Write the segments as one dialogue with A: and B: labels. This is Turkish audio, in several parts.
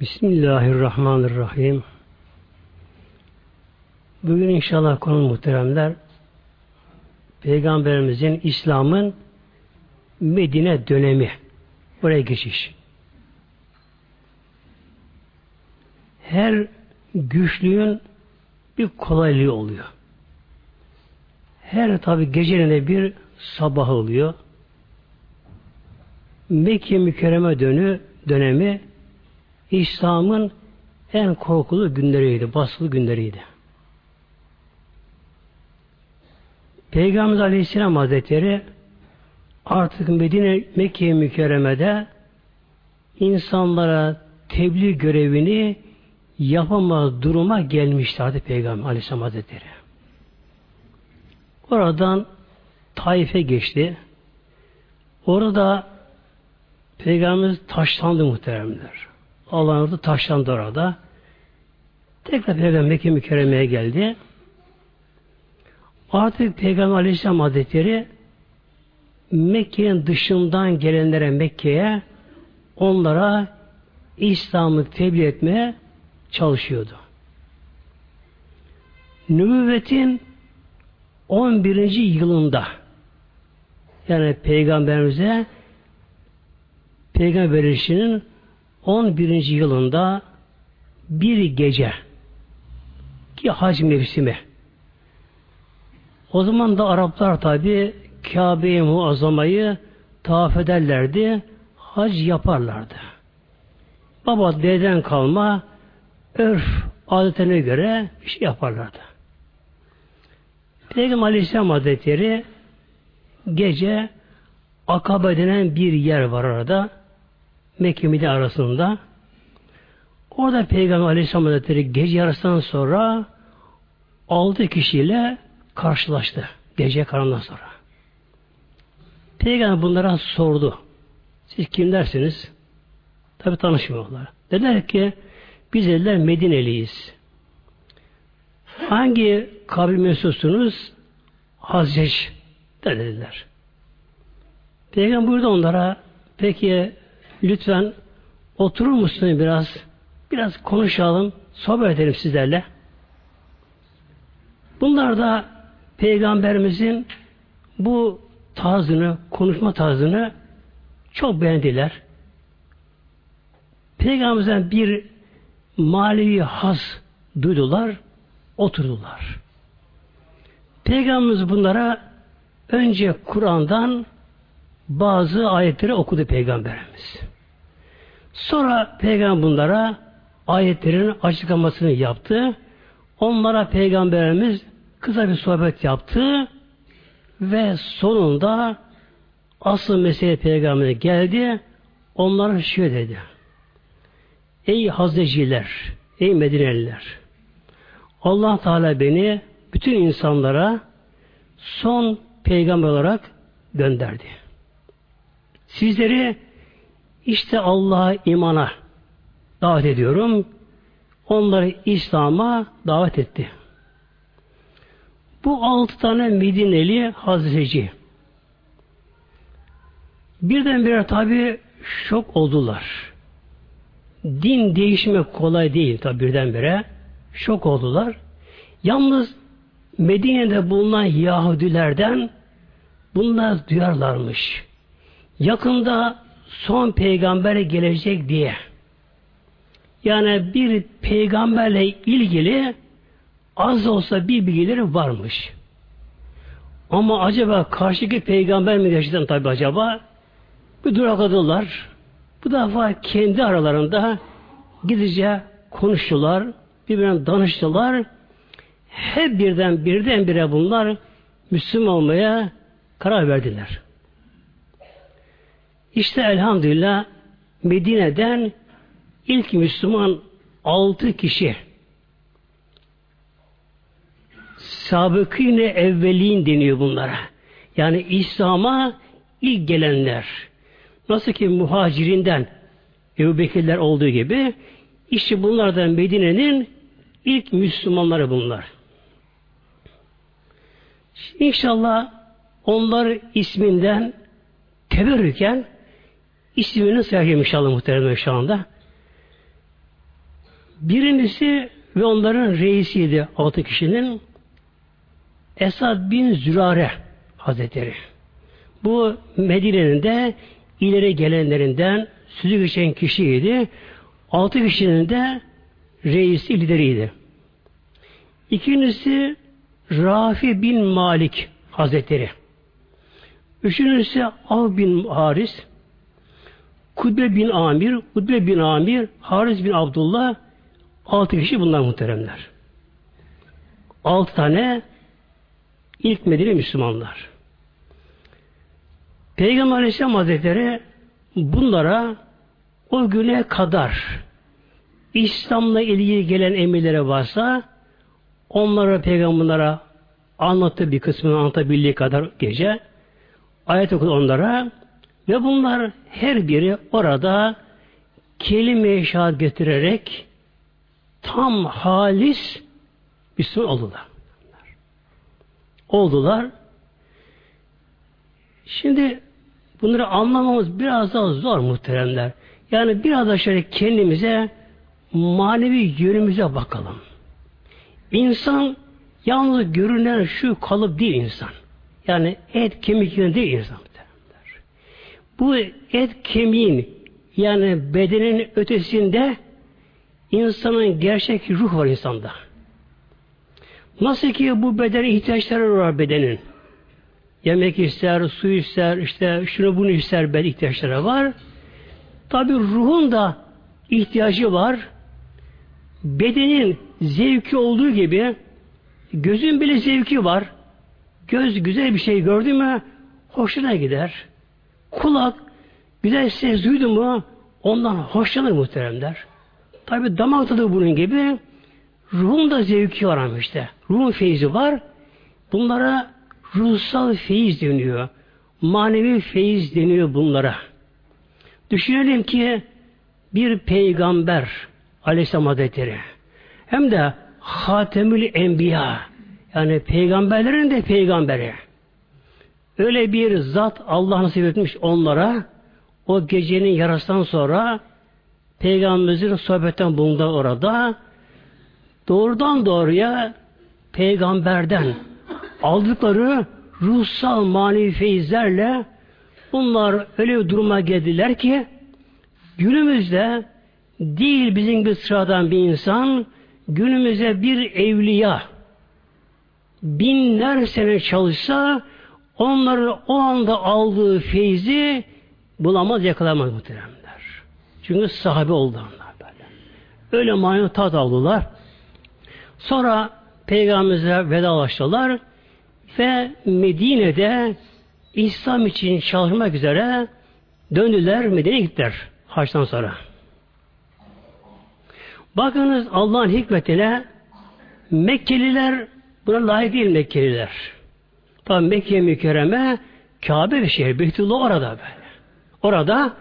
A: Bismillahirrahmanirrahim. Bugün inşallah konu muhteremler Peygamberimizin İslam'ın Medine dönemi. Buraya geçiş. Her güçlüğün bir kolaylığı oluyor. Her tabi gecelerinde bir sabah oluyor. Mekke mükerreme dönü, dönemi İslam'ın en korkulu günleriydi, basılı günleriydi. Peygamber Aleyhisselam Hazretleri artık Medine Mekke mükerremede insanlara tebliğ görevini yapamaz duruma gelmişti artık Peygamber Aleyhisselam Hazretleri. Oradan Taif'e geçti. Orada Peygamberimiz taşlandı muhteremler. Allah'ın orada taşlandı orada. Tekrar Peygamber Mekke mükerremeye geldi. Artık Peygamber Aleyhisselam Hazretleri Mekke'nin dışından gelenlere Mekke'ye onlara İslam'ı tebliğ etmeye çalışıyordu. Nübüvvetin 11. yılında yani Peygamberimize Peygamber verişinin 11. yılında bir gece ki hac mevsimi o zaman da Araplar tabi Kabe-i Muazzama'yı tavaf ederlerdi, hac yaparlardı. Baba dededen kalma örf adetine göre bir şey yaparlardı. Peygamber Aleyhisselam Hazretleri gece Akabe denen bir yer var arada. Mekke arasında. Orada Peygamber Aleyhisselam Hazretleri gece yarısından sonra altı kişiyle karşılaştı. Gece karanlıktan sonra. Peygamber bunlara sordu. Siz kimlersiniz? Tabi tanışmıyorlar. Dediler ki biz dediler Medineliyiz. Hangi kabir mensupsunuz? Hazreç dediler. Peygamber burada onlara peki lütfen oturur musunuz biraz? Biraz konuşalım, sohbet edelim sizlerle. Bunlar da Peygamberimizin bu tarzını, konuşma tarzını çok beğendiler. Peygamberimizden bir manevi has duydular, oturdular. Peygamberimiz bunlara önce Kur'an'dan bazı ayetleri okudu Peygamberimiz. Sonra Peygamber bunlara ayetlerin açıklamasını yaptı. Onlara Peygamberimiz kısa bir sohbet yaptı ve sonunda asıl mesele Peygamber'e geldi. Onlara şöyle dedi. Ey Hazreciler, ey Medineliler, Allah Teala beni bütün insanlara son peygamber olarak gönderdi. Sizleri işte Allah'a imana davet ediyorum. Onları İslam'a davet etti. Bu altı tane Medineli Hazreci birdenbire tabi şok oldular. Din değişmek kolay değil tabi birdenbire. Şok oldular. Yalnız Medine'de bulunan Yahudilerden bunlar duyarlarmış. Yakında son peygamber gelecek diye. Yani bir peygamberle ilgili az olsa bir bilgileri varmış. Ama acaba karşıki peygamber mi gerçekten tabi acaba? Bir durakladılar. Bu defa kendi aralarında gidince konuştular, birbirine danıştılar. Hep birden birden bire bunlar Müslüman olmaya karar verdiler. İşte elhamdülillah Medine'den ilk Müslüman altı kişi sabıkine evvelin deniyor bunlara. Yani İslam'a ilk gelenler. Nasıl ki muhacirinden Ebu Bekirler olduğu gibi işte bunlardan Medine'nin ilk Müslümanları bunlar. İnşallah onlar isminden teberrüken ismini sayacağım inşallah muhtemelen şu anda. Birincisi ve onların reisiydi altı kişinin Esad bin Zürare Hazretleri. Bu Medine'nin de ileri gelenlerinden sözü geçen kişiydi. Altı kişinin de reisi, lideriydi. İkincisi Rafi bin Malik Hazretleri. Üçüncüsü Av bin Haris, Kudbe bin Amir, Kudbe bin Amir, Haris bin Abdullah, altı kişi bunlar muhteremler. Altı tane ilk Medine Müslümanlar. Peygamber Aleyhisselam Hazretleri bunlara o güne kadar İslam'la ilgili gelen emirlere varsa onlara peygamberlere anlattı bir kısmını anlatabildiği kadar gece ayet okudu onlara ve bunlar her biri orada kelime-i şehadet getirerek tam halis Müslüman oldular. Oldular. Şimdi bunları anlamamız biraz daha zor muhteremler. Yani biraz da şöyle kendimize manevi yönümüze bakalım. İnsan yalnız görünen şu kalıp değil insan. Yani et kemik değil insan. Bu et kemiğin yani bedenin ötesinde insanın gerçek ruh var insanda. Nasıl ki bu beden ihtiyaçları var bedenin. Yemek ister, su ister, işte şunu bunu ister beden ihtiyaçları var. Tabi ruhun da ihtiyacı var. Bedenin zevki olduğu gibi gözün bile zevki var. Göz güzel bir şey gördü mü hoşuna gider. Kulak güzel ses duydu mu ondan hoşlanır muhteremler. Tabi damak tadı bunun gibi ruhun da zevki var işte. Ruhun feyzi var. Bunlara ruhsal feyiz deniyor. Manevi feyiz deniyor bunlara. Düşünelim ki bir peygamber Aleyhisselam Hazretleri hem de Hatemül Enbiya yani peygamberlerin de peygamberi. Öyle bir zat Allah nasip etmiş onlara. O gecenin yarasından sonra Peygamberimizin sohbetten bulundu orada doğrudan doğruya peygamberden aldıkları ruhsal manevi feyizlerle bunlar öyle bir duruma geldiler ki günümüzde değil bizim bir sıradan bir insan günümüzde bir evliya binler sene çalışsa onları o anda aldığı feyzi bulamaz yakalamaz muhteremler. Çünkü sahabe oldu onlar böyle. Öyle manevi tat aldılar. Sonra Peygamberimize vedalaştılar ve Medine'de İslam için çalışmak üzere döndüler Medine'ye gittiler haçtan sonra. Bakınız Allah'ın hikmetine Mekkeliler buna layık değil Mekkeliler. Tabi Mekke mükerreme Kabe bir şehir. Beytullah orada böyle. Orada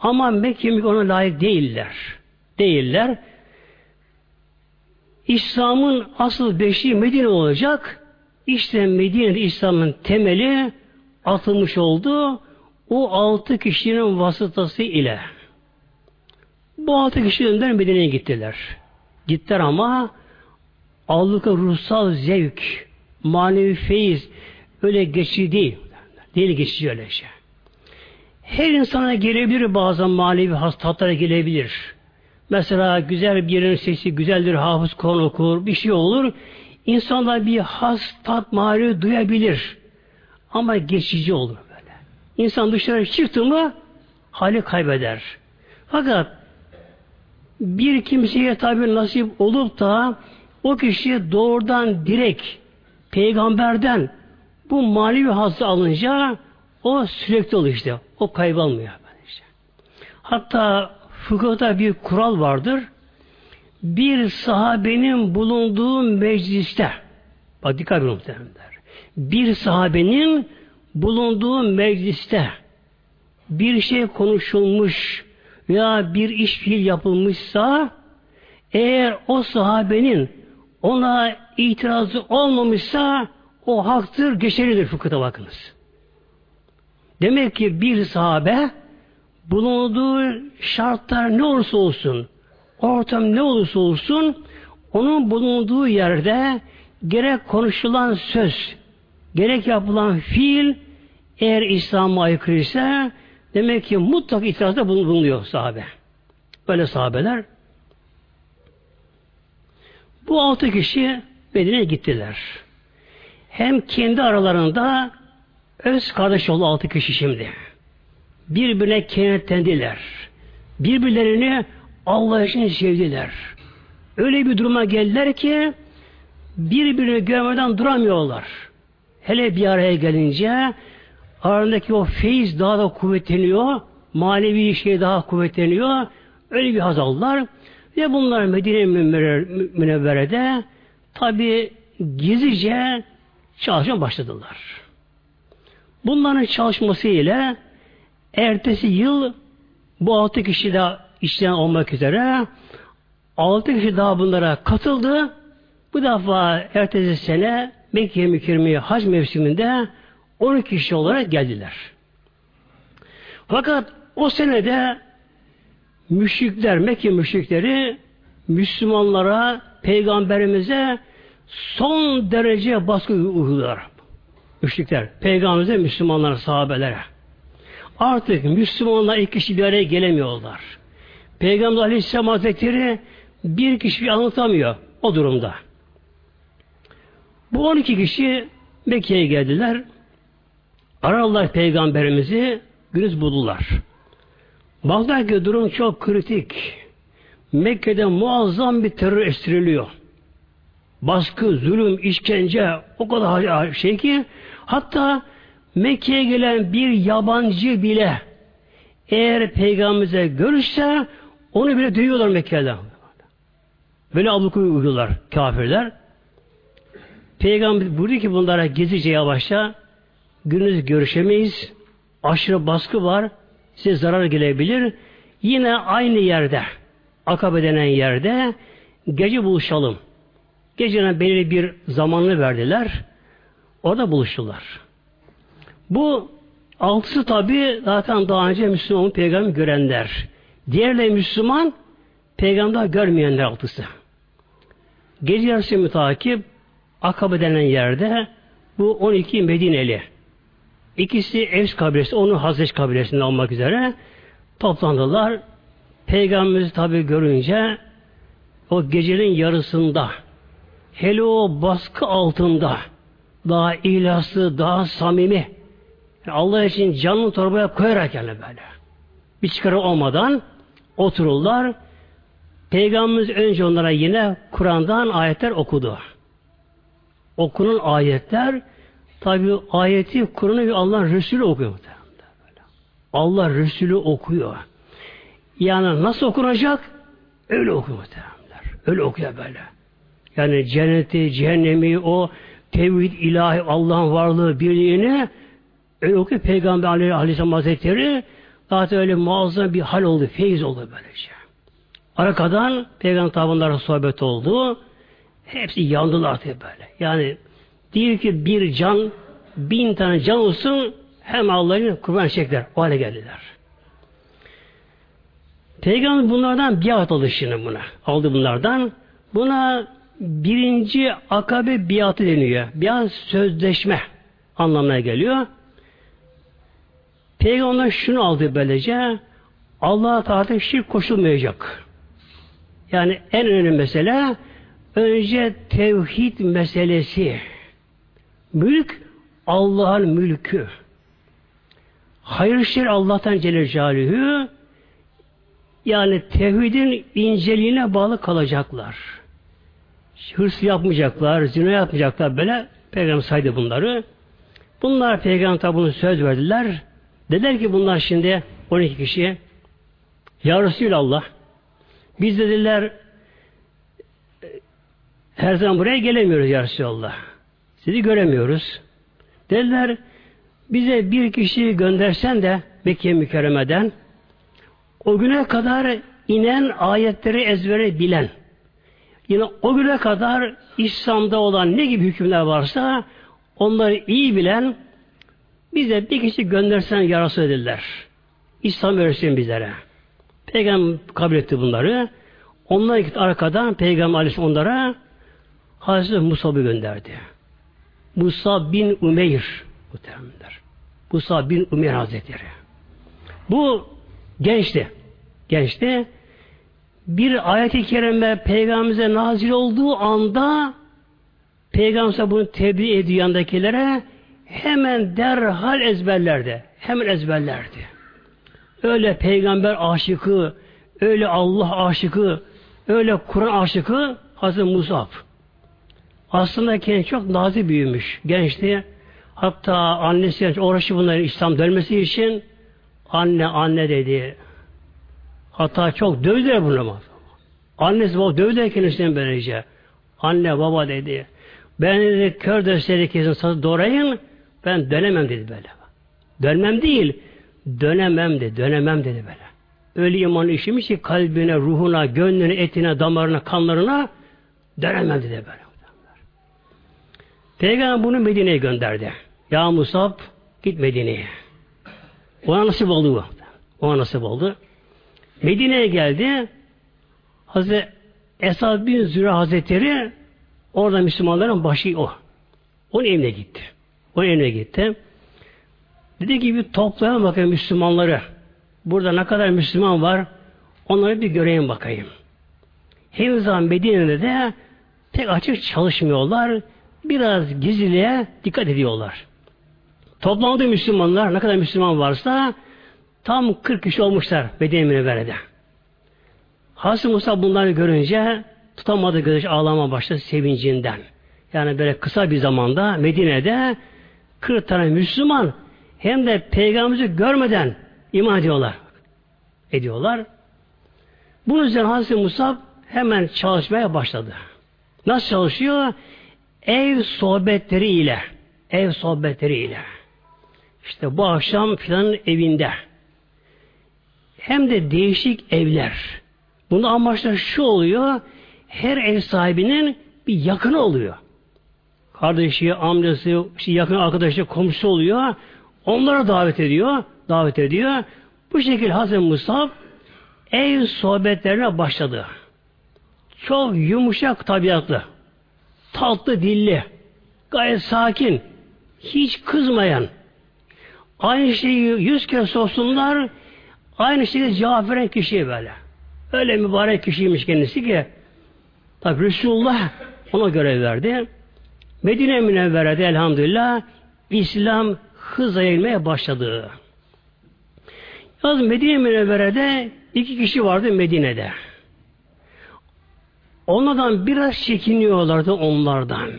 A: ama Mekke ona layık değiller. Değiller. İslam'ın asıl beşiği Medine olacak. İşte Medine'de İslam'ın temeli atılmış oldu. O altı kişinin vasıtası ile. Bu altı kişi önden Medine'ye gittiler. Gittiler ama aldıkları ruhsal zevk, manevi feyiz öyle geçici değil. Değil geçici öyle şey. Her insana gelebilir bazen manevi hastalıklara gelebilir. Mesela güzel bir yerin sesi güzeldir, hafız konu okur, bir şey olur. İnsanlar bir has, tat, duyabilir. Ama geçici olur böyle. İnsan dışarı çıktı mı hali kaybeder. Fakat bir kimseye tabi nasip olup da o kişi doğrudan direkt peygamberden bu manevi hazzı alınca o sürekli oluyor işte. O kaybolmuyor. Işte. Hatta fıkıhta bir kural vardır. Bir sahabenin bulunduğu mecliste bak dikkat edin muhtemelenler. Bir sahabenin bulunduğu mecliste bir şey konuşulmuş veya bir iş fiil yapılmışsa eğer o sahabenin ona itirazı olmamışsa o haktır, geçerlidir fıkıhta bakınız. Demek ki bir sahabe bulunduğu şartlar ne olursa olsun ortam ne olursa olsun onun bulunduğu yerde gerek konuşulan söz, gerek yapılan fiil eğer İslam'a aykırıysa demek ki mutlak itirazda bulunuyor sahabe. Böyle sahabeler. Bu altı kişi Medine'ye gittiler. Hem kendi aralarında öz kardeş oldu altı kişi şimdi. Birbirine kenetlendiler. Birbirlerini Allah için sevdiler. Öyle bir duruma geldiler ki birbirini görmeden duramıyorlar. Hele bir araya gelince aralarındaki o feyiz daha da kuvvetleniyor. Manevi şey daha kuvvetleniyor. Öyle bir haz aldılar. Ve bunlar Medine Münevvere'de tabi gizlice çalışmaya başladılar. Bunların çalışması ile ertesi yıl bu altı kişi de işten olmak üzere altı kişi daha bunlara katıldı. Bu defa ertesi sene Mekke mükerremeye hac mevsiminde 12 kişi olarak geldiler. Fakat o senede müşrikler, Mekke müşrikleri Müslümanlara, peygamberimize son derece baskı uyguluyorlar. Müşrikler, peygamberimize, Müslümanlara, sahabelere. Artık Müslümanlar iki kişi bir araya gelemiyorlar. Peygamber Aleyhisselam Hazretleri bir kişi anlatamıyor o durumda. Bu 12 kişi Mekke'ye geldiler. Ararlar peygamberimizi, günüz buldular. Baklar ki durum çok kritik. Mekke'de muazzam bir terör estiriliyor. Baskı, zulüm, işkence o kadar şey ki hatta Mekke'ye gelen bir yabancı bile eğer peygamberimize görüşse onu bile duyuyorlar Mekke'de. Böyle abluku uyuyorlar kafirler. Peygamber buyurdu ki bunlara gizlice yavaşça gününüz görüşemeyiz. Aşırı baskı var. Size zarar gelebilir. Yine aynı yerde Akabe denen yerde gece buluşalım. Gecenin belirli bir zamanını verdiler. Orada buluştular. Bu altısı tabi zaten daha önce Müslüman peygamber görenler. Diğerleri Müslüman peygamber görmeyenler altısı. Gece yarısı mütakip Akabe denen yerde bu 12 Medineli. İkisi Evs kabilesi, onun Hazreç kabilesinde olmak üzere toplandılar. Peygamberimizi tabi görünce o gecenin yarısında hele o baskı altında daha ihlaslı, daha samimi Allah için canını torbaya koyarak yani böyle. Bir çıkarı olmadan otururlar. Peygamberimiz önce onlara yine Kur'an'dan ayetler okudu. Okunan ayetler tabi ayeti Kur'an'ı Allah Resulü okuyor. Allah Resulü okuyor. Yani nasıl okunacak? Öyle okuyor muhtemelenler. Öyle okuyor böyle. Yani cenneti, cehennemi, o tevhid, ilahi, Allah'ın varlığı, birliğini öyle okuyor Peygamber Aleyhisselam Hazretleri zaten öyle muazzam bir hal oldu, feyiz oldu böylece. Arkadan Peygamber tabunlara sohbet oldu. Hepsi yandılar artık böyle. Yani değil ki bir can, bin tane can olsun hem Allah'ın kurban çekler. O hale geldiler. Peygamber bunlardan biat aldı şimdi buna. Aldı bunlardan. Buna birinci akabe biatı deniyor. Biat sözleşme anlamına geliyor. Peygamber şunu aldı böylece Allah'a taatı şirk koşulmayacak. Yani en önemli mesele önce tevhid meselesi. Mülk Allah'ın mülkü. Hayır işler Allah'tan Celle Celaluhu yani tevhidin inceliğine bağlı kalacaklar. Hırs yapmayacaklar, zina yapmayacaklar böyle. Peygamber saydı bunları. Bunlar peygamber tabi söz verdiler. Dediler ki bunlar şimdi 12 kişi Ya Resulallah biz dediler her zaman buraya gelemiyoruz Ya Resulallah. Sizi göremiyoruz. Dediler bize bir kişi göndersen de Mekke mükerremeden o güne kadar inen ayetleri ezbere bilen, yine o güne kadar İslam'da olan ne gibi hükümler varsa onları iyi bilen bize bir kişi göndersen yarası edildiler. İslam öğretsin bizlere. Peygamber kabul etti bunları. Onlar gitti arkadan Peygamber Aleyhisselam onlara Hazreti Musab'ı gönderdi. Musa bin Umeyr muhteremler. Musa bin Umeyr Hazretleri. Bu gençti. Gençti. Bir ayet-i kerime peygamberimize nazil olduğu anda peygamber bunu tebliğ ediyor yandakilere hemen derhal ezberlerdi. Hemen ezberlerdi. Öyle peygamber aşıkı, öyle Allah aşıkı, öyle Kur'an aşıkı Hazreti Musab. Aslında kendi çok nazik büyümüş. Gençti. Hatta annesi uğraşı bunların İslam dönmesi için anne anne dedi. Hatta çok dövdüler bunu. Annesi baba dövdüler kendisinden böylece. Anne baba dedi. Ben dedi kör dersleri kesin satı. Ben dönemem dedi böyle. Dönmem değil. Dönemem dedi. Dönemem dedi böyle. Öyle iman işimiş ki kalbine, ruhuna, gönlüne, etine, damarına, kanlarına dönemem dedi böyle. Peygamber bunu Medine'ye gönderdi. Ya Musab git Medine'ye. Ona nasip oldu bu. Ona nasip oldu. Medine'ye geldi. Hazreti Esad bin Züre Hazretleri orada Müslümanların başı o. Onun evine gitti. Onun evine gitti. Dedi ki bir toplayalım bakayım Müslümanları. Burada ne kadar Müslüman var onları bir göreyim bakayım. Henüz zaman Medine'de de pek açık çalışmıyorlar. Biraz gizliliğe dikkat ediyorlar. Toplandı Müslümanlar, ne kadar Müslüman varsa tam 40 kişi olmuşlar Medine Münevvere'de. Hazreti Musa bunları görünce tutamadı gözü ağlama başladı sevincinden. Yani böyle kısa bir zamanda Medine'de 40 tane Müslüman hem de peygamberimizi görmeden iman ediyorlar. Ediyorlar. Bunun üzerine Hazreti Musa hemen çalışmaya başladı. Nasıl çalışıyor? Ev sohbetleri ile. Ev sohbetleri ile. İşte bu akşam filan evinde. Hem de değişik evler. Bunun amaçla şu oluyor. Her ev sahibinin bir yakını oluyor. Kardeşi, amcası, işte yakın arkadaşı, komşusu oluyor. Onlara davet ediyor. Davet ediyor. Bu şekilde Hazreti Musa ev sohbetlerine başladı. Çok yumuşak tabiatlı, tatlı dilli, gayet sakin, hiç kızmayan, aynı şeyi yüz kere sorsunlar, aynı şeyi cevap veren kişi böyle. Öyle mübarek kişiymiş kendisi ki, tabi Resulullah ona görev verdi. Medine Münevvere'de elhamdülillah İslam hızla yayılmaya başladı. Yalnız Medine Münevvere'de iki kişi vardı Medine'de. Onlardan biraz çekiniyorlardı onlardan.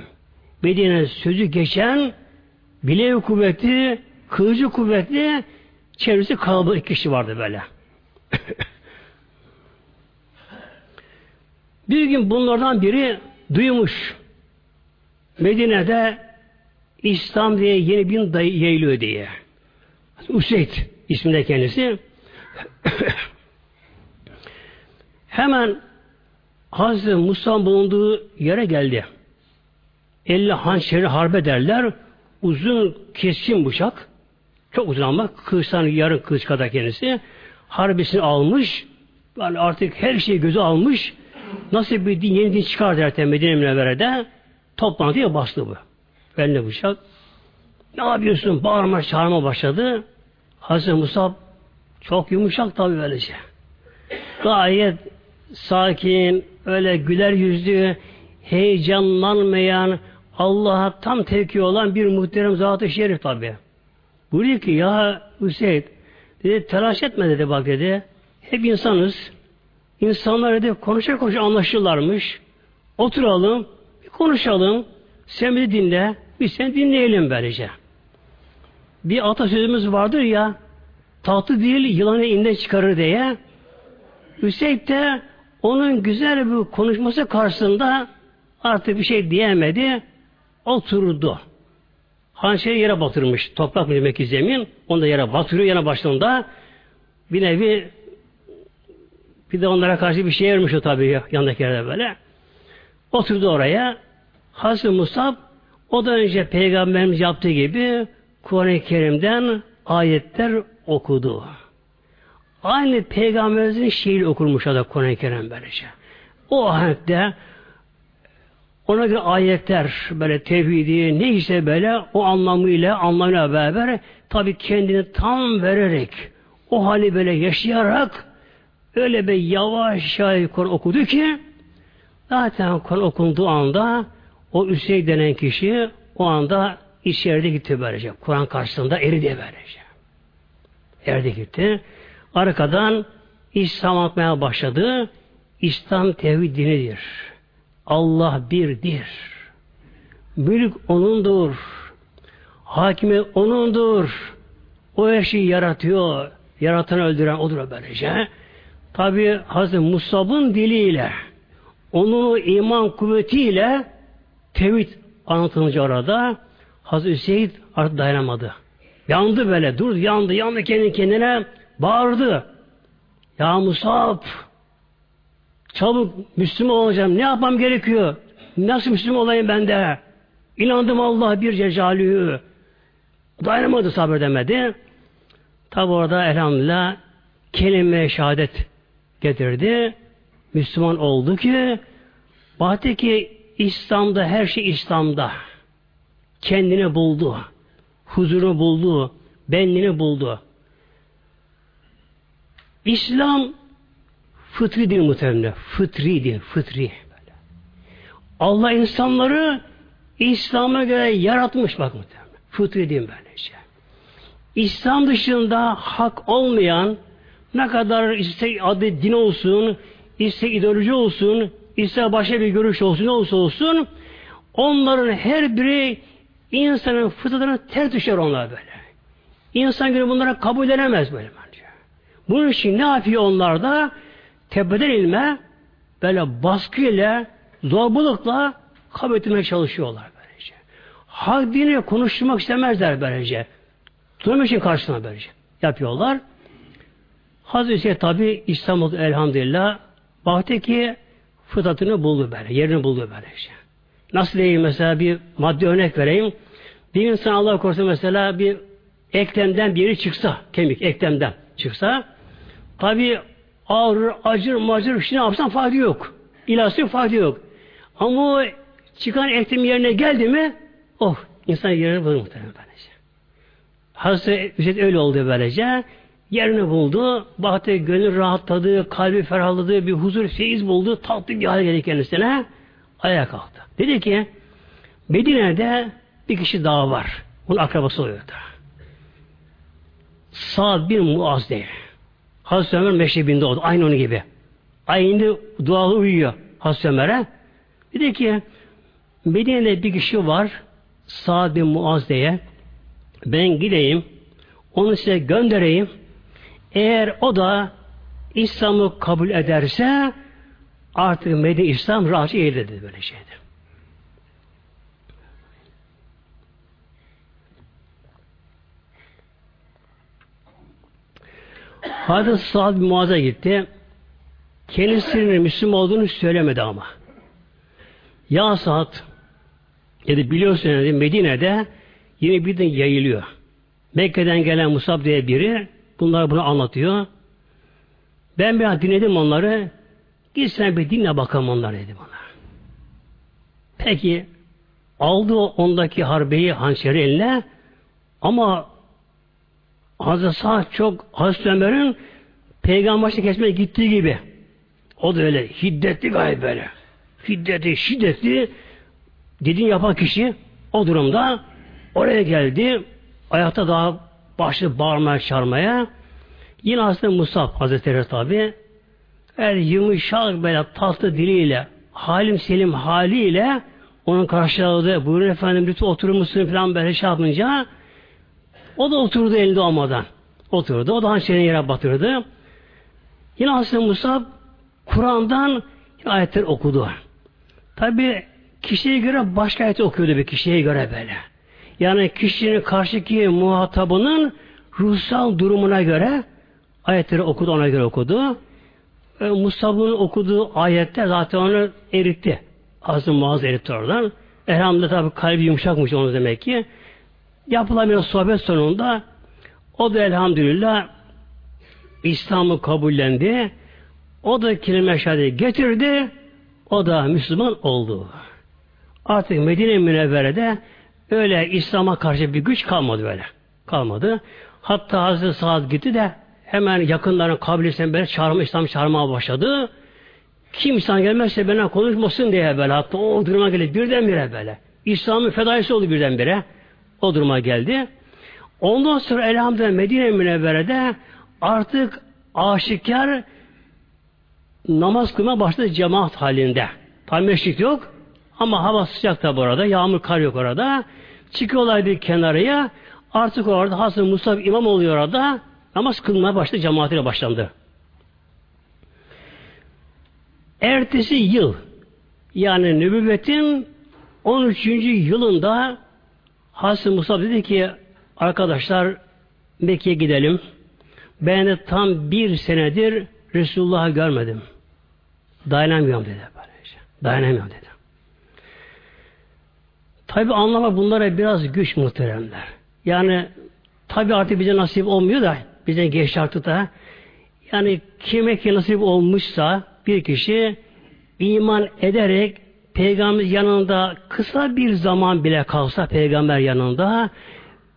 A: Medine sözü geçen bilev kuvveti, kılıcı kuvvetli, çevresi kalabalık iki kişi vardı böyle. bir gün bunlardan biri duymuş. Medine'de İslam diye yeni bin dayı yayılıyor diye. Useyd isminde kendisi. Hemen Hazreti Musa bulunduğu yere geldi. Elle hançeri harbe derler. Uzun keskin bıçak. Çok uzun ama kılıçtan yarın kılıç kadar kendisi. Harbisini almış. Yani artık her şeyi gözü almış. Nasıl bir din, yeni din çıkar derken Medine Münevvere'de toplantıya bastı bu. Eline bıçak. Ne yapıyorsun? Bağırma çağırma başladı. Hazreti Musa çok yumuşak tabi böylece. Gayet sakin, öyle güler yüzlü, heyecanlanmayan, Allah'a tam tevki olan bir muhterem zat-ı şerif tabi. Buyuruyor ki ya Hüseyin dedi telaş etme dedi bak dedi. Hep insanız. İnsanlar dedi konuşa konuşa anlaşırlarmış. Oturalım, bir konuşalım. Sen bizi dinle, biz seni dinleyelim böylece. Bir atasözümüz vardır ya, tatlı değil yılanı inden çıkarır diye. Hüseyin de onun güzel bir konuşması karşısında artık bir şey diyemedi. Oturdu. Hançeri yere batırmış. Toprak mı demek ki zemin. Onu da yere batırıyor yana başlığında. Bir nevi bir de onlara karşı bir şey vermiş o tabii yanındaki yerde böyle. Oturdu oraya. Hazreti Musab o da önce Peygamberimiz yaptığı gibi Kur'an-ı Kerim'den ayetler okudu. Aynı Peygamberimizin şiir okurmuş da Kur'an-ı Kerim böylece. o ahenkte ona göre ayetler böyle tevhidi neyse böyle o anlamıyla anlamıyla beraber tabi kendini tam vererek o hali böyle yaşayarak öyle bir yavaş yavaş Kur'an okudu ki zaten Kur'an okunduğu anda o Üsey denen kişi o anda içeride gitti böylece. Kur'an karşısında eridi böylece. Erdi gitti. Arkadan İslam atmaya başladı. İslam tevhid dinidir. Allah birdir. Mülk O'nundur. Hakimi O'nundur. O her şeyi yaratıyor. Yaratanı öldüren O'dur böylece. Tabi Hazreti Musab'ın diliyle onun iman kuvvetiyle tevhid anlatılınca orada Hazreti Hüseyin artık dayanamadı. Yandı böyle, dur yandı, yandı kendi kendine bağırdı. Ya Musab çabuk Müslüman olacağım. Ne yapmam gerekiyor? Nasıl Müslüman olayım ben de? İnandım Allah bir cecalühü. Dayanamadı sabredemedi. Tabi orada elhamdülillah kelime şehadet getirdi. Müslüman oldu ki baktı ki İslam'da her şey İslam'da. Kendini buldu. Huzuru buldu. Benliğini buldu. İslam fıtri din muhtemelen. Fıtri din. Fıtri. Böyle. Allah insanları İslam'a göre yaratmış bak muhtemelen. Fıtri din böylece. İslam dışında hak olmayan ne kadar iste adı din olsun, iste ideoloji olsun, iste başka bir görüş olsun, ne olursa olsun onların her biri insanın fıtratına ters düşer onlar böyle. İnsan günü bunlara kabul edemez böyle bence. Bunun için ne yapıyor onlar da? Tepeden ilme böyle baskıyla, zorbalıkla kabul etmeye çalışıyorlar böylece. Hak dini konuşturmak istemezler böylece. Durmak için karşısına böylece. Yapıyorlar. Hazreti Hüseyin tabi İstanbul elhamdülillah baktı ki fıtratını buldu böyle, yerini buldu böylece. Nasıl diyeyim mesela bir maddi örnek vereyim. Bir insan Allah korusun mesela bir eklemden biri çıksa, kemik eklemden çıksa, tabi ağrır, acır, macır, şimdi yapsan fayda yok. İlaçlı fayda yok. Ama o çıkan eklem yerine geldi mi, oh, insan yerini bulur muhtemelen böylece. Hazreti Hüseyin öyle oldu böylece. Yerini buldu, baktı, gönül rahatladı, kalbi ferahladı, bir huzur, feyiz buldu, tatlı bir hale geldi kendisine. Ayağa kalktı. Dedi ki, Medine'de bir kişi daha var. Onun akrabası oluyordu. Sa'd bin Muaz diye. Hazreti Ömer meşrebinde oldu. Aynı onun gibi. Aynı dualı uyuyor Hazreti Ömer'e. Dedi ki Medine'de bir kişi var Sa'd bin Muaz diye. Ben gideyim onu size göndereyim. Eğer o da İslam'ı kabul ederse artık Medine İslam rahatça eğildi böyle şeydi. Hazreti Sa'd bin Muaz'a gitti. Kendisinin Müslüman olduğunu söylemedi ama. Ya Sa'd dedi biliyorsun dedi, Medine'de yine birden yayılıyor. Mekke'den gelen Musab diye biri bunlar bunu anlatıyor. Ben biraz dinledim onları. Git sen bir dinle bakalım onları dedim ona. Peki aldı ondaki harbeyi hançeri eline ama Hazreti Sa'd çok Hazreti Ömer'in peygamberle kesmeye gittiği gibi. O da öyle hiddetli gayet böyle. Hiddetli, şiddetli dediğin yapan kişi o durumda oraya geldi. Ayakta daha başladı bağırmaya çağırmaya. Yine aslında Musab Hazretleri tabi her yumuşak böyle tatlı diliyle halim selim haliyle onun karşıladığı buyurun efendim lütfen oturur musun falan böyle şey yapınca o da oturdu elinde olmadan. Oturdu. O da hançerini yere batırdı. Yine Hazreti Musa Kur'an'dan ayetler okudu. Tabi kişiye göre başka ayet okuyordu bir kişiye göre böyle. Yani kişinin karşıki muhatabının ruhsal durumuna göre ayetleri okudu, ona göre okudu. E, Musab'ın okuduğu ayette zaten onu eritti. Hazreti Muaz eritti oradan. Elhamdülillah tabi kalbi yumuşakmış onu demek ki. Yapılan bir sohbet sonunda o da elhamdülillah İslam'ı kabullendi. O da kelime şehadeti getirdi. o da Müslüman oldu. Artık Medine Münevvere'de öyle İslam'a karşı bir güç kalmadı böyle. Kalmadı. Hatta Hazreti Sa'd gitti de hemen yakınların kabilesinden böyle çağırma, İslam çağırmaya başladı. Kim İslam gelmezse bana konuşmasın diye böyle. Hatta o duruma geldi birdenbire böyle. İslam'ın fedaisi oldu birdenbire. O duruma geldi. Ondan sonra elhamdülillah Medine Münevvere'de artık aşikar namaz kılma başladı cemaat halinde. Tam meşrit yok ama hava sıcak da bu arada. Yağmur kar yok orada. Çıkıyorlar bir kenarıya. Artık orada Hasan Musa imam oluyor orada. Namaz kılmaya başladı. Cemaatiyle başlandı. Ertesi yıl yani nübüvvetin 13. yılında Hasan Musa dedi ki arkadaşlar Mekke'ye gidelim. Ben de tam bir senedir Resulullah'ı görmedim. Dayanamıyorum dedi. Böylece. Dayanamıyorum dedi. Tabi anlama bunlara biraz güç muhteremler. Yani tabi artık bize nasip olmuyor da bize geç artık da yani kime ki nasip olmuşsa bir kişi iman ederek peygamber yanında kısa bir zaman bile kalsa peygamber yanında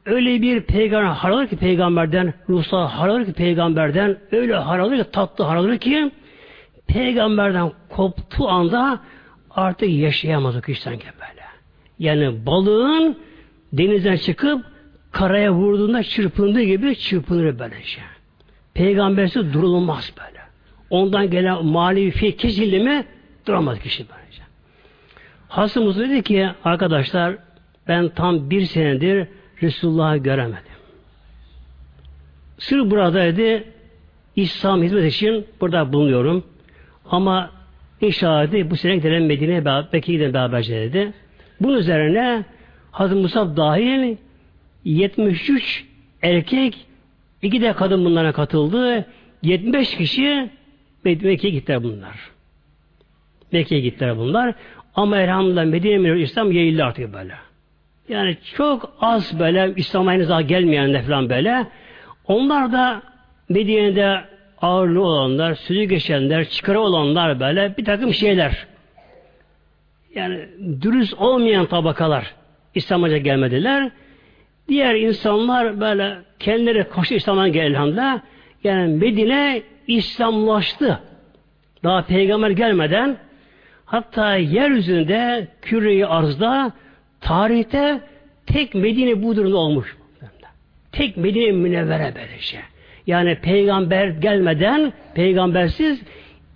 A: öyle bir peygamber haralır ki peygamberden ruhsal haralır ki peygamberden öyle haralır ki tatlı haralır ki peygamberden koptuğu anda artık yaşayamaz o kişi sanki böyle. Yani balığın denizden çıkıp karaya vurduğunda çırpındığı gibi çırpınır böylece. Peygambersiz durulmaz böyle. Ondan gelen manevi fiil kesildi mi duramaz kişi böylece. Hasımız dedi ki arkadaşlar ben tam bir senedir Resulullah'ı göremedim. Sırf buradaydı İslam hizmet için burada bulunuyorum. Ama inşallah dedi, bu sene gidelim Medine'ye belki gidelim beraberce dedi. Bunun üzerine Hazreti Musab dahil 73 erkek iki de kadın bunlara katıldı. 75 kişi Mekke'ye gittiler bunlar. Mekke'ye gittiler bunlar. Ama elhamdülillah Medine İslam yayıldı artık böyle. Yani çok az böyle İslam'a henüz daha gelmeyenler falan böyle. Onlar da Medine'de ağırlığı olanlar, sözü geçenler, çıkarı olanlar böyle bir takım şeyler. Yani dürüst olmayan tabakalar İslam'a gelmediler. Diğer insanlar böyle kendileri koşu İslam'a geldiğinde yani Medine İslamlaştı. Daha peygamber gelmeden hatta yeryüzünde küreyi arzda tarihte tek Medine bu durumda olmuş. Tek Medine münevvere böylece. Yani peygamber gelmeden peygambersiz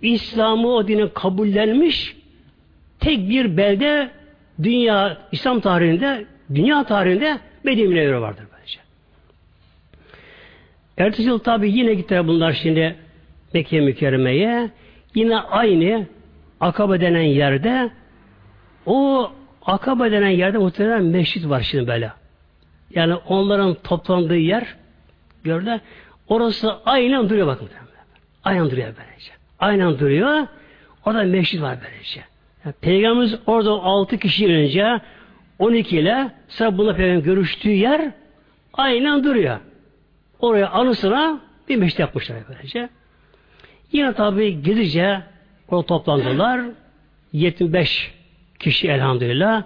A: İslam'ı o dinin kabullenmiş tek bir belde dünya İslam tarihinde dünya tarihinde Medine münevvere vardır böylece. Ertesi yıl tabi yine gittiler bunlar şimdi Mekke mükerremeye. Yine aynı Akabe denen yerde o Akabe denen yerde muhtemelen meşrit var şimdi böyle. Yani onların toplandığı yer gördüler. Orası aynen duruyor bakın. Aynen duruyor böylece. Aynen duruyor. Orada meşrit var böylece. Yani Peygamberimiz orada 6 kişi önce 12 ile sıra buna peygamber görüştüğü yer aynen duruyor. Oraya anısına bir meşrit yapmışlar böylece. Yine tabi gizlice o toplandılar. 75 kişi elhamdülillah.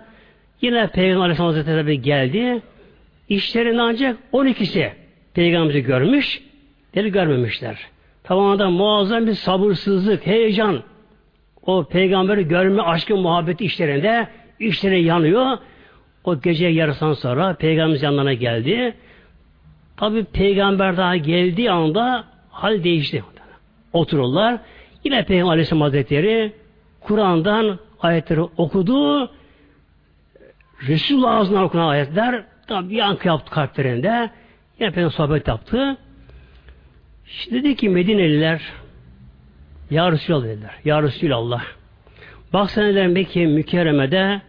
A: Yine Peygamber Aleyhisselam Hazretleri geldi. İşlerinde ancak 12'si Peygamberimizi görmüş, deli görmemişler. Tamamen muazzam bir sabırsızlık, heyecan. O peygamberi görme aşkı, muhabbeti işlerinde işleri yanıyor. O gece yarısından sonra peygamberimiz yanlarına geldi. Tabi peygamber daha geldiği anda hal değişti. Otururlar. Yine Peygamber Aleyhisselam Hazretleri Kur'an'dan ayetleri okudu. Resulullah ağzından okunan ayetler tabi bir yankı yaptı kalplerinde. Yine Peygamber sohbet yaptı. İşte dedi ki Medineliler Ya Resulallah dediler. Ya Resulallah. Bak sen dediler Mekke mükerremede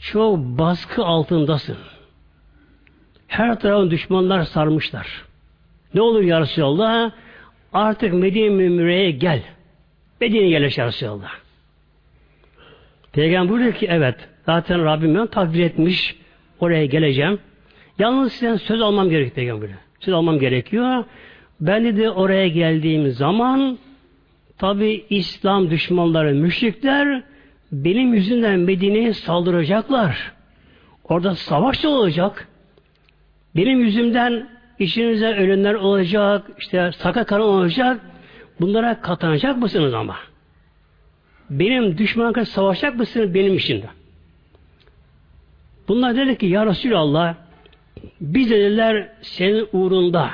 A: çok baskı altındasın. Her tarafın düşmanlar sarmışlar. Ne olur Ya Resulallah? Artık Medine Mümre'ye gel. Medine'ye yerleş Ya Resulallah. Peygamber buyuruyor ki evet zaten Rabbim beni takdir etmiş oraya geleceğim. Yalnız sizden söz almam gerekiyor Peygamber'e. Söz almam gerekiyor. Ben de oraya geldiğim zaman tabi İslam düşmanları, müşrikler benim yüzünden Medine'ye saldıracaklar. Orada savaş da olacak. Benim yüzümden işinize ölenler olacak, işte sakat kalan olacak. Bunlara katlanacak mısınız ama? Benim düşmanla karşı savaşacak mısınız benim işimde? Bunlar dedi ki ya Resulallah biz dediler senin uğrunda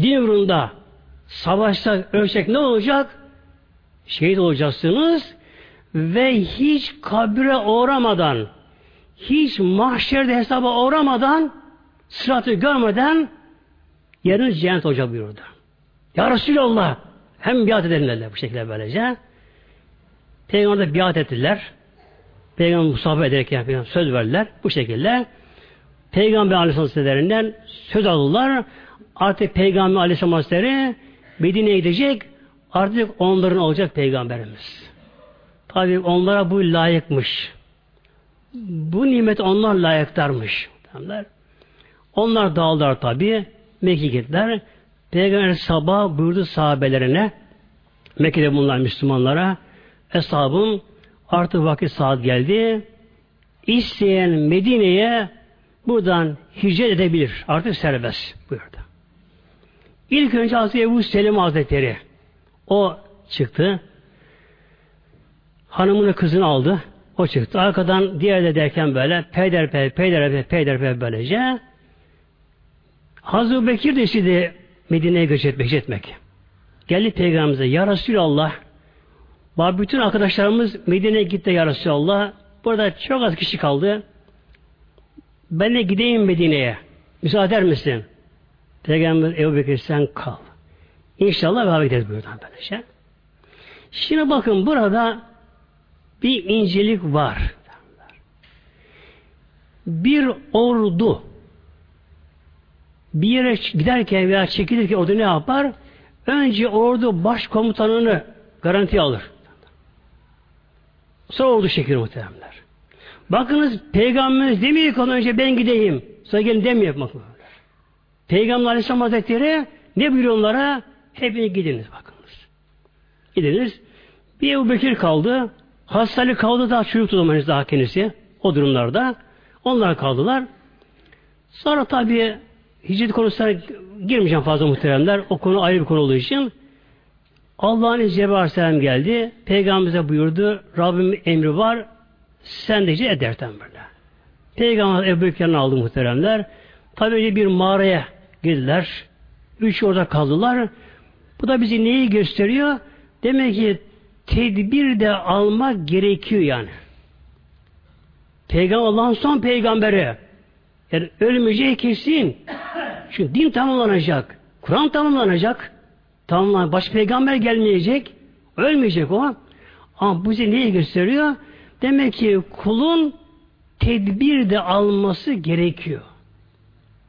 A: din uğrunda savaşta ölçek ne olacak? Şehit olacaksınız ve hiç kabre uğramadan hiç mahşerde hesaba uğramadan sıratı görmeden yeriniz cennet olacak buyurdu. Ya Resulallah hem biat dediler bu şekilde böylece. Peygamber biat ettiler. Peygamber musafir ederken Peygamber söz verdiler. Bu şekilde Peygamber Aleyhisselam'dan söz aldılar. Artık Peygamber Aleyhisselam Hazretleri Medine'ye gidecek. Artık onların olacak Peygamberimiz. Tabi onlara bu layıkmış. Bu nimet onlar layıktarmış. Onlar dağıldılar tabi. Mekke'ye gittiler. Peygamber sabah buyurdu sahabelerine Mekke'de bulunan Müslümanlara Eshabım artık vakit saat geldi. İsteyen Medine'ye buradan hicret edebilir. Artık serbest buyurdu. İlk önce Hazreti Ebu Selim Hazretleri o çıktı. Hanımını kızını aldı. O çıktı. Arkadan diğer de derken böyle peyderpey, peyderpey, peyderpey böylece Hazreti Bekir de istedi Medine'ye göç etmek, etmek. Geldi Peygamberimize Ya Resulallah bütün arkadaşlarımız Medine'ye gitti Ya Resulallah. Burada çok az kişi kaldı. Ben de gideyim Medine'ye. Müsaade eder misin? Peygamber Ebu Bekir sen kal. İnşallah beraber gideriz buradan böylece. Şimdi bakın burada bir incelik var. Bir ordu bir yere giderken veya çekilirken ordu ne yapar? Önce ordu başkomutanını garanti alır. Sonra ordu çekilir muhteremler. Bakınız Peygamberimiz demiyor ki önce ben gideyim. Sonra gelin demiyor. Bakın. Peygamber Aleyhisselam Hazretleri ne buyuruyor onlara? Hepiniz gidiniz bakınız. Gidiniz. Bir Ebu Bekir kaldı. Hastalık kaldı daha çocuktu zaman daha kendisi. O durumlarda. Onlar kaldılar. Sonra tabi hicret konusuna girmeyeceğim fazla muhteremler. O konu ayrı bir konu olduğu için. Allah'ın izniyle Aleyhisselam geldi. Peygamberimize buyurdu. Rabbim emri var. Sen de hicret ederten böyle. Peygamber Ebu Bekir'ini aldı muhteremler. Tabi önce bir mağaraya girdiler. Üç orada kaldılar. Bu da bizi neyi gösteriyor? Demek ki tedbir de almak gerekiyor yani. Peygamber Allah'ın son peygamberi. Yani ölmeyeceği kesin. Çünkü din tamamlanacak. Kur'an tamamlanacak. Tamamlanacak. Baş peygamber gelmeyecek. Ölmeyecek o. Ama bu bize neyi gösteriyor? Demek ki kulun tedbir de alması gerekiyor.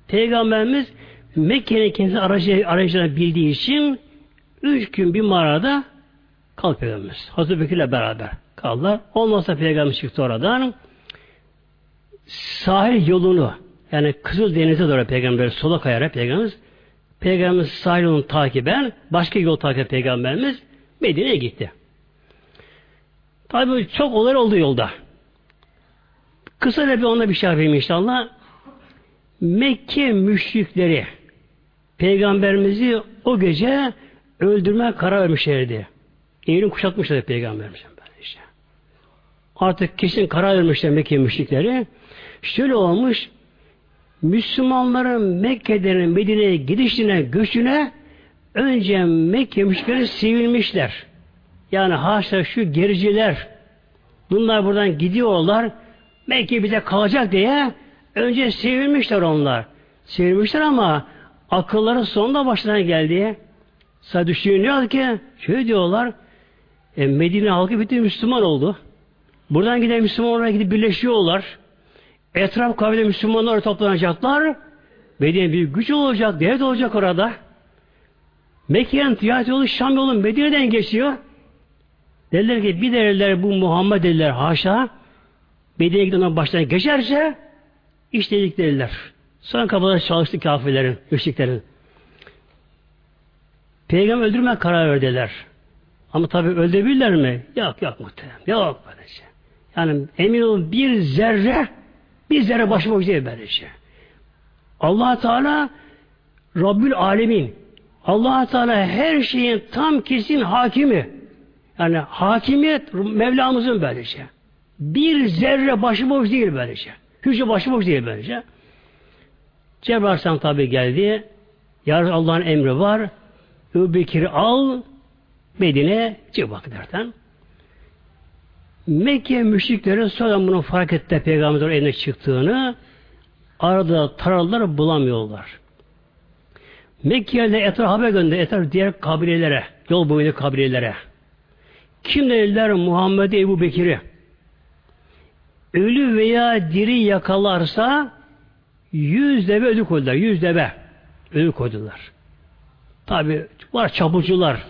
A: Peygamberimiz Mekke'nin kendisi aracı, aracına bildiği için üç gün bir mağarada kalp Peygamberimiz. Hazreti Bekir'le beraber kaldılar. Olmazsa Peygamber çıktı oradan. Sahil yolunu yani Kızıl Deniz'e doğru Peygamber sola kayarak Peygamberimiz Peygamberimiz sahil takiben başka yol takip Peygamberimiz Medine'ye gitti. Tabi çok olay oldu yolda. Kısa da bir ona bir şey yapayım inşallah. Mekke müşrikleri Peygamberimizi o gece öldürme karar vermişlerdi. Eğilim kuşatmışlardı Peygamberimiz. Işte. Artık kesin karar vermişler Mekke müşrikleri. Şöyle olmuş, Müslümanların Mekke'den Medine'ye gidişine, göçüne önce Mekke müşrikleri sevilmişler. Yani haşa şu gericiler bunlar buradan gidiyorlar Mekke bize kalacak diye önce sevilmişler onlar. Sevilmişler ama akılları sonunda başlarına geldi. Sadece düşünüyor ki şöyle diyorlar e, Medine halkı bütün Müslüman oldu. Buradan giden Müslümanlar gidip birleşiyorlar. Etraf kabile Müslümanlar toplanacaklar. Medine bir güç olacak, devlet olacak orada. Mekke'nin ticaret yolu Şam yolu Medine'den geçiyor. Dediler ki bir derler bu Muhammed dediler haşa. Medine'ye giden baştan geçerse işte dedik dediler. Sonra kafalar çalıştı kafirlerin, müşriklerin. Peygamber öldürme karar verdiler. Ama tabi öldürebilirler mi? Yok yok muhterem. Yok böylece. Yani emin olun bir zerre bir zerre başıboş değil böylece. allah Teala Rabbül Alemin allah Teala her şeyin tam kesin hakimi. Yani hakimiyet Mevlamızın böylece. Bir zerre başıboş değil böylece. Hücre başıboş değil böylece. Cebrail tabi geldi. Yarın Allah'ın emri var. Ebu Bekir'i al Medine çık bak derken. Mekke müşrikleri sonra bunu fark etti Peygamber'in eline çıktığını arada taralılar bulamıyorlar. Mekke'de etraf haber gönderdi. Etraf diğer kabilelere, yol boyunca kabilelere. Kim dediler Muhammed Ebu Bekir'i? Ölü veya diri yakalarsa yüz deve ödül koydular. Yüz deve ödül koydular. Tabi var çabucular.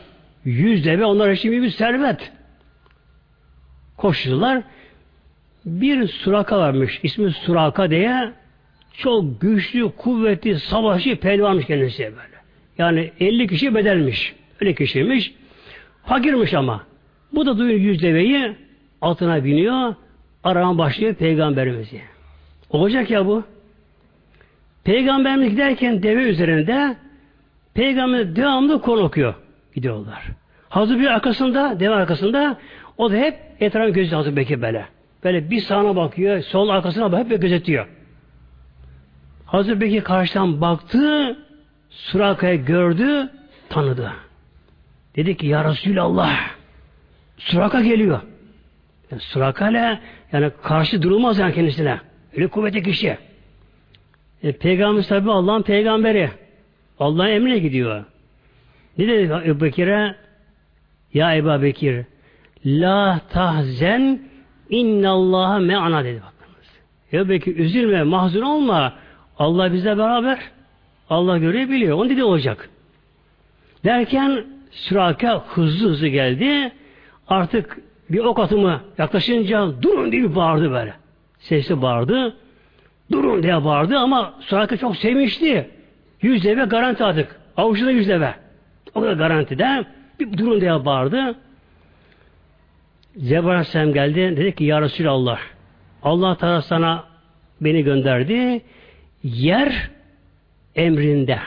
A: Yüz deve onlar için bir servet. Koştular. Bir suraka varmış. ismi Suraka diye çok güçlü, kuvvetli, savaşçı pehlivanmış kendisi böyle. Yani 50 kişi bedelmiş. Öyle kişiymiş. Fakirmiş ama. Bu da duyuyor yüz deveyi altına biniyor. Arama başlıyor peygamberimizi. Olacak ya bu. Peygamberimiz giderken deve üzerinde peygamber devamlı konu okuyor. Gidiyorlar. Hazır bir arkasında, deve arkasında o da hep etrafı gözü Hazır Bekir böyle. Böyle bir sağına bakıyor, sol arkasına bakıyor, hep gözetiyor. Hazır Bekir karşıdan baktı, Suraka'yı gördü, tanıdı. Dedi ki ya Resulallah Suraka geliyor. Yani Suraka ile yani karşı durulmaz yani kendisine. Öyle kuvvetli kişi. E, Peygamber tabi Allah'ın peygamberi. Allah'ın emrine gidiyor. Ne dedi Bekir'e? Ya Ebu Bekir La tahzen innallaha me'ana dedi bakınız. Ebu Bekir üzülme, mahzun olma. Allah bizle beraber. Allah görebiliyor. biliyor. Onun dedi olacak. Derken Süraka hızlı hızlı geldi. Artık bir ok atımı yaklaşınca durun diye bağırdı böyle. Sesli bağırdı. Durun diye bağırdı ama Süraka çok sevmişti. Yüz deve garanti aldık. Avuçta yüz deve. O da garantide. Bir durun diye bağırdı. Cebrail Aleyhisselam geldi. Dedi ki Ya Resulallah Allah Teala sana beni gönderdi. Yer emrinde.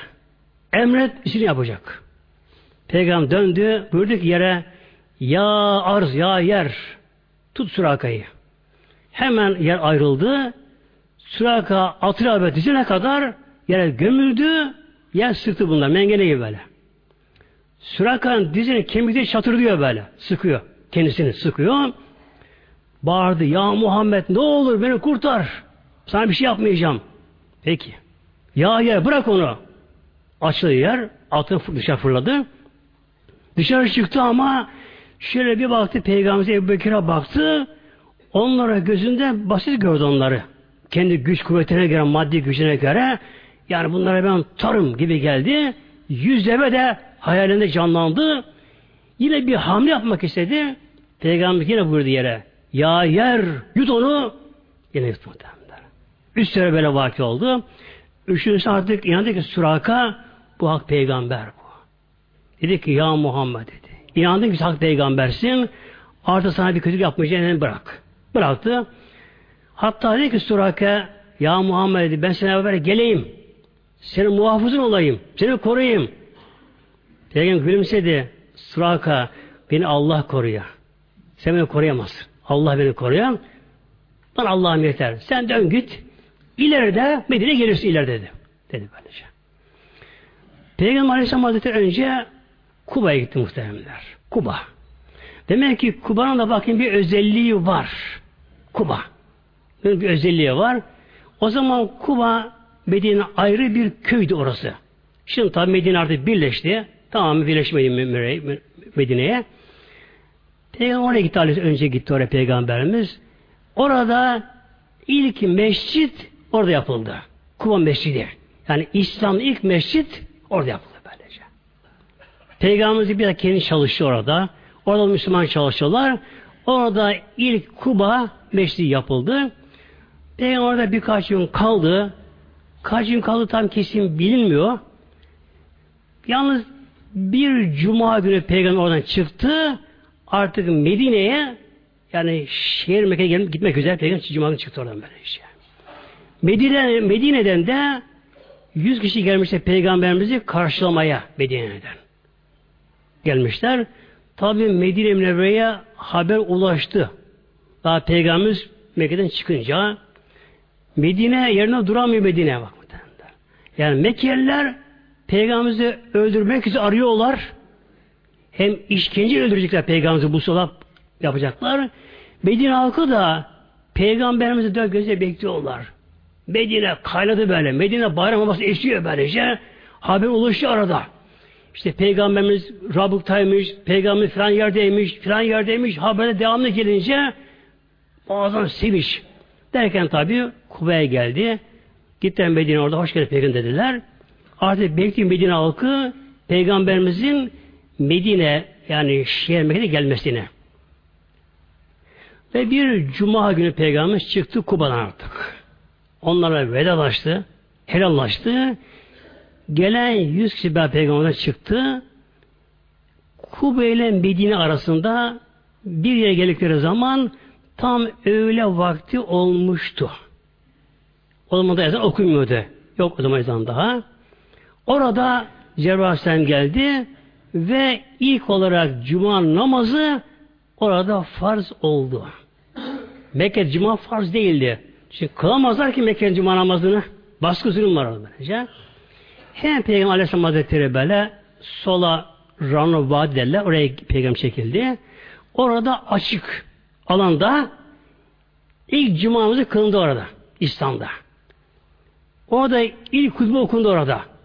A: Emret işini yapacak. Peygamber döndü. Buyurdu ki yere Ya arz ya yer tut Suraka'yı. Hemen yer ayrıldı. Suraka atır dizine kadar yere gömüldü. Yer sıktı bunlar. Mengene gibi böyle. Sürakan dizini kemikleri çatırdıyor böyle. Sıkıyor. Kendisini sıkıyor. Bağırdı. Ya Muhammed ne olur beni kurtar. Sana bir şey yapmayacağım. Peki. Ya yer bırak onu. Açıldı yer. Altını dışarı fırladı. Dışarı çıktı ama şöyle bir baktı Peygamber Ebu Bekir'e baktı. Onlara gözünde basit gördü onları. Kendi güç kuvvetine göre, maddi gücüne göre yani bunlara ben tarım gibi geldi. Yüzleme de hayalinde canlandı. Yine bir hamle yapmak istedi. Peygamber yine buyurdu yere. Ya yer yut onu. Yine yut muhtemelen. Üç sene böyle vaki oldu. Üçüncüsü artık inandı ki Suraka bu hak peygamber bu. Dedi ki ya Muhammed dedi. İnandın ki hak peygambersin. Artık sana bir kötülük yapmayacağını bırak. Bıraktı. Hatta dedi ki Suraka ya Muhammed dedi ben sana beraber geleyim. Senin muhafızın olayım. Seni koruyayım. Peygamber gülümsedi. Suraka beni Allah koruyor. Sen beni koruyamazsın. Allah beni koruyor. Ben Allah'ım yeter. Sen dön git. İleride Medine gelirsin ileride dedi. Dedi böylece. Peygamber Aleyhisselam Hazretleri önce Kuba'ya gitti muhtemelenler. Kuba. Demek ki Kuba'nın da bakın bir özelliği var. Kuba. Bir özelliği var. O zaman Kuba Medine ayrı bir köydü orası. Şimdi tabi Medine artık birleşti. Tamamı birleşmedi Medine'ye. Peygamber oraya gitti önce gitti oraya Peygamberimiz. Orada ilk mescit orada yapıldı. Kuba Mescidi. Yani İslam'ın ilk mescit orada yapıldı böylece. Peygamberimiz bir de kendi çalıştı orada. Orada Müslüman çalışıyorlar. Orada ilk Kuba Mescidi yapıldı. Peygamber orada birkaç gün kaldı. Kaç gün kaldı tam kesin bilinmiyor. Yalnız bir cuma günü peygamber oradan çıktı. Artık Medine'ye yani şehir Mekke'ye gelip gitmek üzere Peygamber Cuma'nın çıktı oradan böyle işte. Medine, Medine'den de 100 kişi gelmişler Peygamberimizi karşılamaya Medine'den. Gelmişler. Tabi Medine Münevvere'ye haber ulaştı. Daha Peygamberimiz Mekke'den çıkınca Medine yerine duramıyor Medine bak. Yani Mekkeliler Peygamberimizi öldürmek için arıyorlar. Hem işkence öldürecekler Peygamberimizi bu sola yapacaklar. Medine halkı da Peygamberimizi dört gözle bekliyorlar. Medine kaynadı böyle. Medine bayram havası esiyor böylece. Haber ulaştı arada. İşte Peygamberimiz Rabık'taymış, Peygamber filan yerdeymiş, filan yerdeymiş. Haberde devamlı gelince bazen seviş. Derken tabi Kube'ye geldi. Gittiler Medine orada hoş geldin peygamber dediler. Artık bekliyor Medine halkı peygamberimizin Medine yani şehir Medine'ye gelmesine. Ve bir cuma günü peygamberimiz çıktı Kuba'dan artık. Onlara vedalaştı, helallaştı. Gelen yüz kişi bir peygamberden çıktı. Kuba ile Medine arasında bir yere geldikleri zaman tam öğle vakti olmuştu. O zaman da ezan okunmuyordu. Yok o zaman ezan daha. Orada Cebrail geldi ve ilk olarak cuma namazı orada farz oldu. Mekke cuma farz değildi. Şimdi kılamazlar ki Mekke cuma namazını. Baskı zulüm var orada böylece. Hemen Peygamber Aleyhisselam Hazretleri böyle sola Rano Vadi derler. Oraya Peygamber çekildi. Orada açık alanda ilk cumamızı kılındı orada. İslam'da. Orada ilk hutbe okundu orada.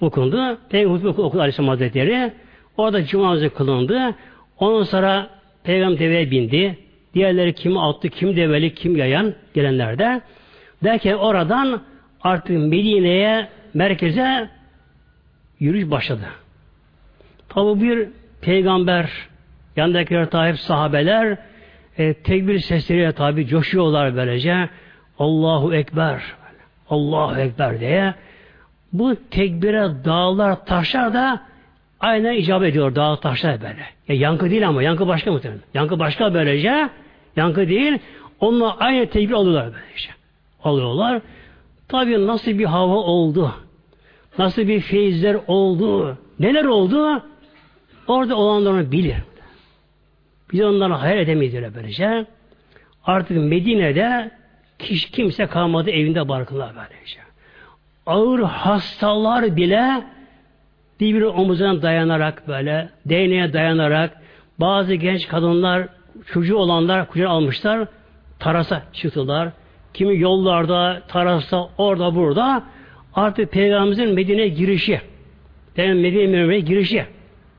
A: Okundu. Peygamber hutbe okudu Aleyhisselam Hazretleri. Orada cuma kılındı. Ondan sonra Peygamber deveye bindi. Diğerleri kimi attı, kim develi, kim yayan gelenler de. Derken oradan artık Medine'ye, merkeze yürüyüş başladı. Tabi bir peygamber, yanındakiler tabi sahabeler, e, tekbir sesleriyle tabi coşuyorlar böylece. Allahu Ekber. Allahu Ekber diye bu tekbire dağlar, taşlar da aynen icabet ediyor dağ taşlar böyle. Ya yankı değil ama yankı başka mı? Yankı başka böylece. Yankı değil. Onunla aynı tekbir alıyorlar böylece. Alıyorlar. Tabi nasıl bir hava oldu. Nasıl bir feyizler oldu. Neler oldu? Orada olanları bilir. Biz onları hayal edemeyiz öyle böylece. Artık Medine'de Kişi kimse kalmadı evinde barkılar böylece. Ağır hastalar bile birbiri omuzuna dayanarak böyle, değneğe dayanarak bazı genç kadınlar, çocuğu olanlar kucağına almışlar, tarasa çıktılar. Kimi yollarda, tarasta, orada, burada artık Peygamberimizin Medine girişi, Peygamber Medine Münevvere'ye girişi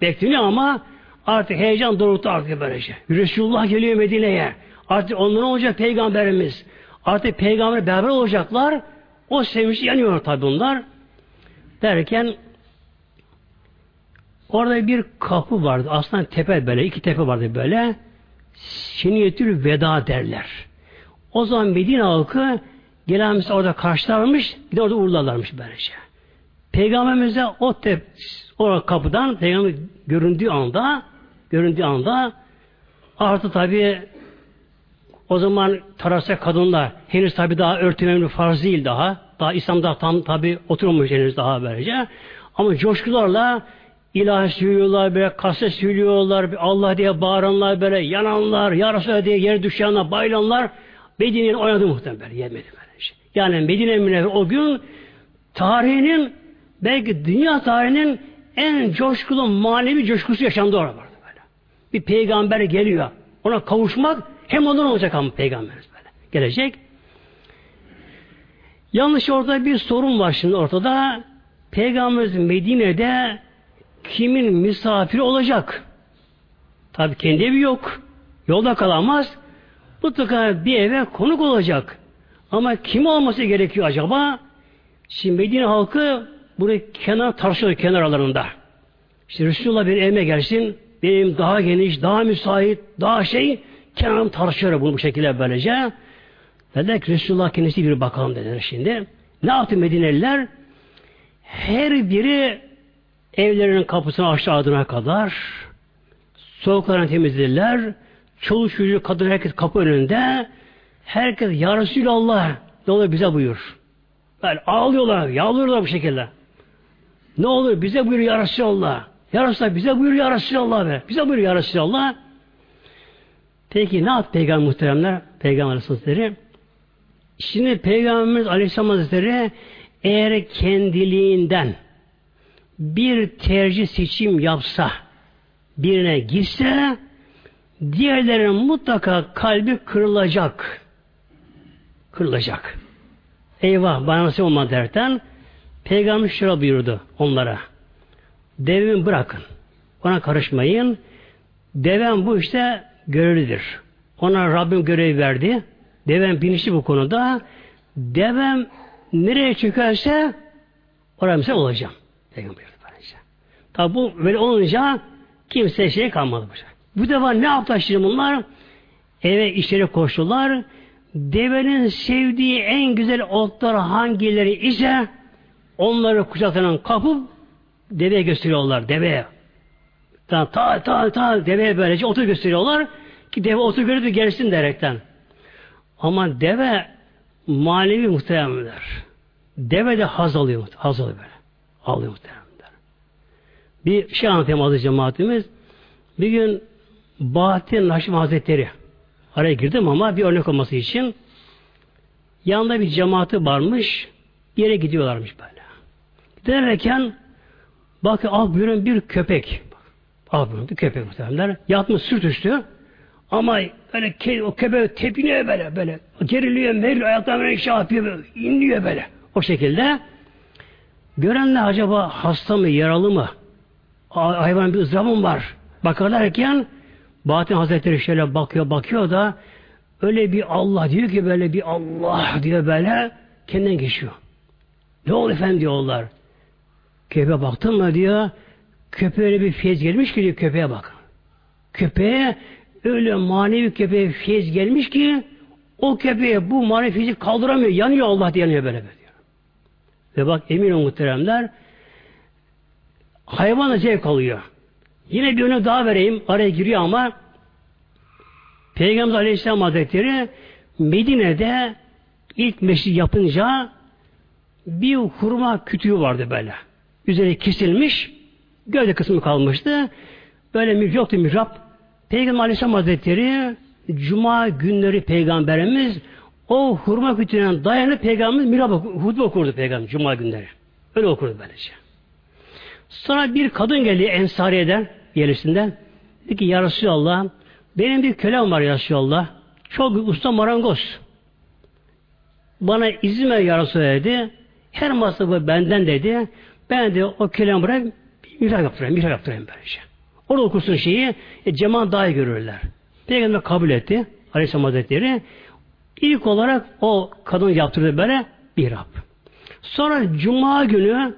A: bekleniyor ama artık heyecan doğrultu artık böylece. Resulullah geliyor Medine'ye. Artık ondan olacak Peygamberimiz. Artık peygamber beraber olacaklar. O sevinç yanıyor tabi bunlar. Derken orada bir kapı vardı. Aslında tepe böyle. iki tepe vardı böyle. Şeniyetül veda derler. O zaman Medine halkı gelen orada karşılarmış. Bir de orada uğurlarlarmış böylece. Peygamberimize o tep o kapıdan peygamber göründüğü anda göründüğü anda artı tabi o zaman tarasa kadınlar henüz tabi daha örtünmenin farz değil daha. Daha İslam'da tam tabi oturmamış henüz daha böylece. Ama coşkularla ilahi söylüyorlar, böyle kaset söylüyorlar, Allah diye bağıranlar, böyle yananlar, ya diye yer düşenler, bayılanlar Medine'nin oynadı muhtemelen yemedi böylece. Yani Medine Münevver o gün tarihinin belki dünya tarihinin en coşkulu manevi coşkusu yaşandı orada böyle. Bir peygamber geliyor. Ona kavuşmak hem ondan olacak ama peygamberimiz böyle. Gelecek. Yanlış orada bir sorun var şimdi ortada. Peygamberimiz Medine'de kimin misafiri olacak? Tabi kendi evi yok. Yolda kalamaz. Mutlaka bir eve konuk olacak. Ama kim olması gerekiyor acaba? Şimdi Medine halkı burayı kenar tartışıyor kenarlarında. İşte Resulullah bir evime gelsin, benim daha geniş, daha müsait, daha şey, Kenan tartışıyor bunu bu şekilde böylece. Dediler ki Resulullah kendisi bir bakalım dediler şimdi. Ne yaptı Medineliler? Her biri evlerinin kapısını aşağıdına kadar soğuklarını temizlediler. Çoluk çocuğu, kadın herkes kapı önünde. Herkes Ya Resulallah ne olur bize buyur. Böyle ağlıyorlar, yağlıyorlar bu şekilde. Ne olur bize buyur Ya Resulallah. Ya Resulallah bize buyur Ya Resulallah be. Bize buyur Ya Resulallah. Peki ne yaptı Peygamber muhteremler? Peygamber Hazretleri. Şimdi Peygamberimiz Aleyhisselam Hazretleri eğer kendiliğinden bir tercih seçim yapsa birine gitse diğerlerinin mutlaka kalbi kırılacak. Kırılacak. Eyvah bana nasıl olma derken Peygamber şöyle buyurdu onlara. Devimi bırakın. Ona karışmayın. Devem bu işte görevlidir. Ona Rabbim görev verdi. Devem bilinçli bu konuda. Devem nereye çökerse oraya mesela olacağım. Peygamber. Tabi bu böyle olunca kimse şey kalmadı. Bu, defa ne yaptılar şimdi bunlar? Eve işleri koştular. Devenin sevdiği en güzel otlar hangileri ise onları kucaklarından kapıp deveye gösteriyorlar. Deveye. Ta ta ta, ta deveye böylece otu gösteriyorlar ki deve otu görür de gelsin derekten. Ama deve manevi muhtemelenler. Deve de haz alıyor. Haz alıyor böyle. Alıyor muhtemelenler. Bir şey anlatayım adı cemaatimiz. Bir gün Bahattin Naşim Hazretleri araya girdim ama bir örnek olması için yanında bir cemaati varmış yere gidiyorlarmış böyle. Giderken bak ah buyurun bir köpek buyurun bir köpek muhtemelenler yatmış sırt üstü ama böyle ke, o köpek tepiniyor böyle böyle. Geriliyor, meriliyor, ayaklarına böyle şey yapıyor, böyle, inliyor böyle. O şekilde. Görenler acaba hasta mı, yaralı mı? Hayvan bir ızdırabı var? Bakarlarken Bahattin Hazretleri şöyle bakıyor, bakıyor da öyle bir Allah diyor ki böyle bir Allah diyor böyle kendinden geçiyor. Ne oldu efendim diyorlar. Köpeğe baktın mı diyor. Köpeğe bir feyz gelmiş ki diyor köpeğe bak. Köpeğe öyle manevi köpeğe feyiz gelmiş ki o köpeğe bu manevi feyzi kaldıramıyor. Yanıyor Allah diye yanıyor böyle böyle. Ve bak emin olun muhteremler hayvan da zevk alıyor. Yine bir örnek daha vereyim. Araya giriyor ama Peygamber Aleyhisselam Hazretleri Medine'de ilk meşri yapınca bir hurma kütüğü vardı böyle. Üzeri kesilmiş, gövde kısmı kalmıştı. Böyle yoktu mihrap. Peygamber Aleyhisselam Hazretleri Cuma günleri Peygamberimiz o hurma kütüğüne dayanıp Peygamberimiz mirab hutbe okurdu Peygamber Cuma günleri. Öyle okurdu böylece. Sonra bir kadın geldi Ensariye'den yerisinden. Dedi ki Ya Resulallah benim bir kölem var Ya Resulallah. Çok usta marangoz. Bana izin ver Ya Resulallah dedi. Her masrafı benden dedi. Ben de o kölem bırak bir mihrap yaptırayım, mihrap yaptırayım böylece. Orada okursun şeyi, e, cemaat daha görürler. Peygamber kabul etti. Aleyhisselam Hazretleri. İlk olarak o kadın yaptırdı böyle bir Rab. Sonra Cuma günü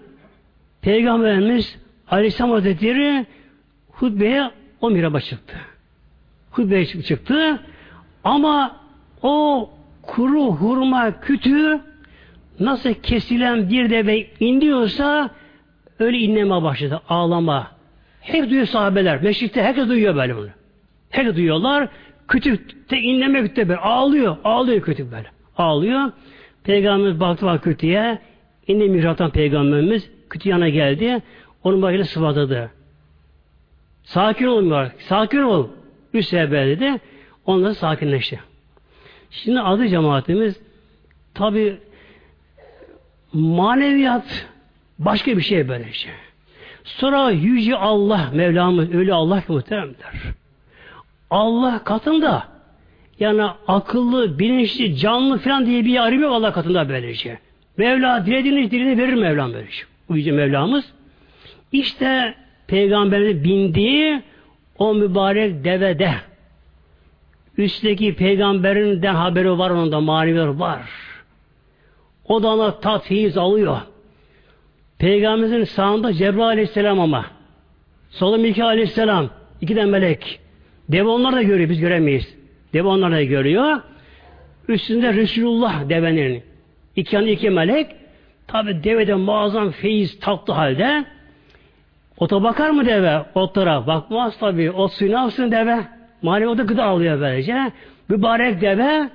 A: Peygamberimiz Aleyhisselam Hazretleri hutbeye o miraba çıktı. Hutbeye çıktı ama o kuru hurma kütüğü nasıl kesilen bir deve indiyorsa öyle inleme başladı. Ağlama. Hep duyuyor sahabeler. Meşrikte herkes duyuyor böyle bunu. Herkes duyuyorlar. Kütükte inleme kütükte böyle. Ağlıyor. Ağlıyor kütük böyle. Ağlıyor. Peygamberimiz baktı var kütüğe. İndi mihraptan peygamberimiz kütüğü yana geldi. Onun başını sıvadadı. Sakin ol Sakin ol. Üç sebebi dedi. Ondan sakinleşti. Şimdi adı cemaatimiz tabi maneviyat başka bir şey böyle şey. Sonra Yüce Allah, Mevlamız öyle Allah ki muhteremler. Allah katında yani akıllı, bilinçli, canlı falan diye bir ayrım yok Allah katında böylece. Şey. Mevla dilediğini dilini verir Mevlam böylece. Şey. Bu Yüce Mevlamız. İşte Peygamberin bindiği o mübarek devede üstteki peygamberinden haberi var onun da manevi var. O da ona tat, alıyor. Peygamberimizin sağında Cebrail aleyhisselam ama. Solda Mikail aleyhisselam. iki de melek. Deve onlar da görüyor. Biz göremeyiz. Deve onlar da görüyor. Üstünde Resulullah devenin. İki yanı iki melek. Tabi devede muazzam feyiz tatlı halde. Ota bakar mı deve? Otlara. Bakmaz tabi. Ot suyu ne yapsın deve? manevi o da gıda alıyor böylece. Mübarek deve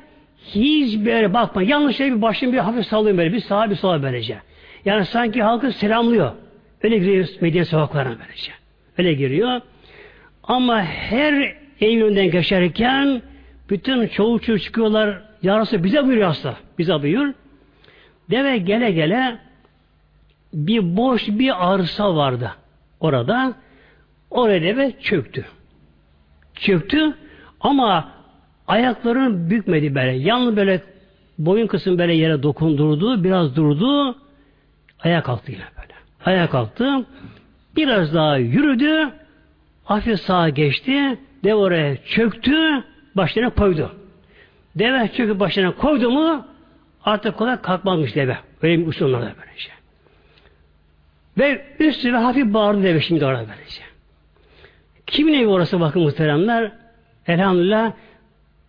A: hiç böyle bakma. Yanlış şey bir başını bir hafif sallıyor böyle. Bir sağa bir sola böylece. Yani sanki halkı selamlıyor. Öyle giriyor Medine sokaklarına böylece. Öyle giriyor. Ama her evinden geçerken bütün çoğu çoğu çıkıyorlar. Yarısı bize buyuruyor aslında. Bize buyur. Deve gele gele bir boş bir arsa vardı orada. Oraya deve çöktü. Çöktü ama ayaklarını bükmedi böyle. Yalnız böyle boyun kısmı böyle yere dokundurdu. Biraz durdu. Ayağa kalktı yine böyle. Ayağa kalktı. Biraz daha yürüdü. Hafif sağa geçti. Dev oraya çöktü. Başlarına koydu. Deve çöküp başlarına koydu mu artık kolay kalkmamış deve. Öyle bir usullarda böylece. Ve üstü ve hafif bağırdı deve şimdi orada böylece. Kimin evi orası bakın muhteremler? Elhamdülillah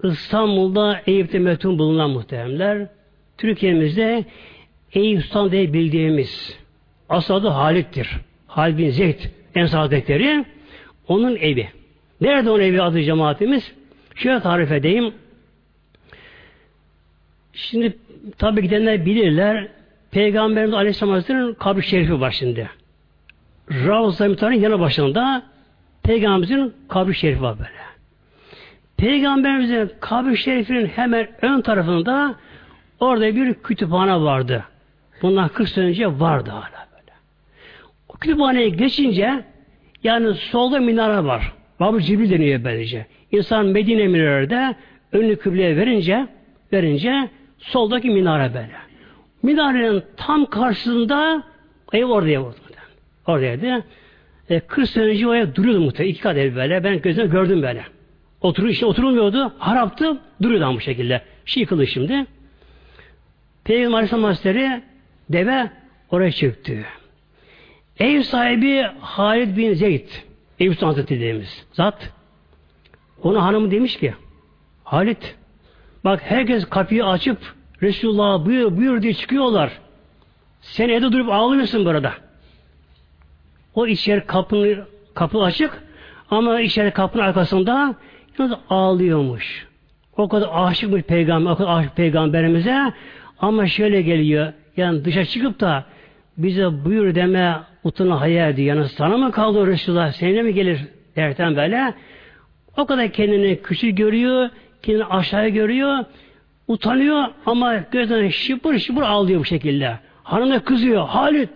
A: İstanbul'da Eyüp'te metun bulunan muhteremler. Türkiye'mizde Eyüp Sultan diye bildiğimiz asadı Halit'tir. Halid bin Zeyd Ensar Hazretleri onun evi. Nerede onun evi adı cemaatimiz? Şöyle tarif edeyim. Şimdi tabi gidenler bilirler. Peygamberimiz Aleyhisselam Hazretleri'nin kabri şerifi var şimdi. Ravza yanı başında Peygamberimizin kabri şerifi var böyle. Peygamberimizin kabri şerifinin hemen ön tarafında orada bir kütüphane vardı. Bundan 40 sene önce vardı hala böyle. O kütüphaneye geçince yani solda minare var. Babı Cibril deniyor böylece. İnsan Medine minarede önünü kıbleye verince verince soldaki minare böyle. Minarenin tam karşısında ev orada ev orada. Oradaydı. E, 40 sene önce o ev duruyordu muhtemelen. iki kat ev böyle. Ben gözümle gördüm böyle. Oturuyor işte oturulmuyordu. Haraptı. Duruyordu bu şekilde. Şey yıkıldı şimdi. Peygamber Aleyhisselam deve oraya çıktı. Ev sahibi Halid bin Zeyd. Ev Sultan dediğimiz zat. Ona hanımı demiş ki Halit bak herkes kapıyı açıp Resulullah buyur buyur diye çıkıyorlar. Sen evde durup ağlıyorsun burada. O içeri kapını kapı açık ama içeri kapının arkasında ağlıyormuş. O kadar aşık bir peygamber, o kadar aşık peygamberimize ama şöyle geliyor. Yani dışa çıkıp da bize buyur deme utuna hayal. Yani sana mı kaldı Resulullah? Seninle mi gelir derken böyle? O kadar kendini küçük görüyor, kendini aşağıya görüyor, utanıyor ama gözden şıpır şıpır ağlıyor bu şekilde. Hanım da kızıyor. Halit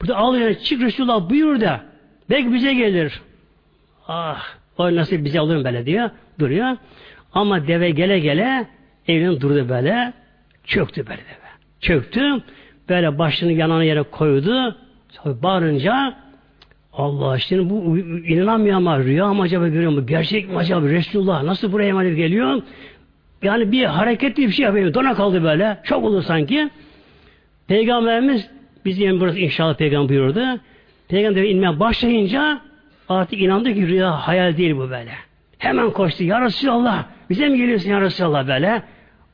A: burada ağlıyor. Çık Resulullah buyur da. Belki bize gelir. Ah o nasıl bize olur böyle diyor. Duruyor. Ama deve gele gele evinin durdu böyle. Çöktü böyle deve. Çöktü. Böyle başını yanan yere koydu. Bağırınca Allah şimdi bu inanamıyor ama rüya mı acaba görüyor mu? Gerçek mi acaba? Resulullah nasıl buraya emanet geliyor? Yani bir hareketli bir şey yapıyor. Dona kaldı böyle. Çok oldu sanki. Peygamberimiz bizim burası inşallah peygamber buyurdu. Peygamber inmeye başlayınca artık inandı ki rüya hayal değil bu böyle. Hemen koştu. Ya Resulallah bize mi geliyorsun ya Resulallah böyle.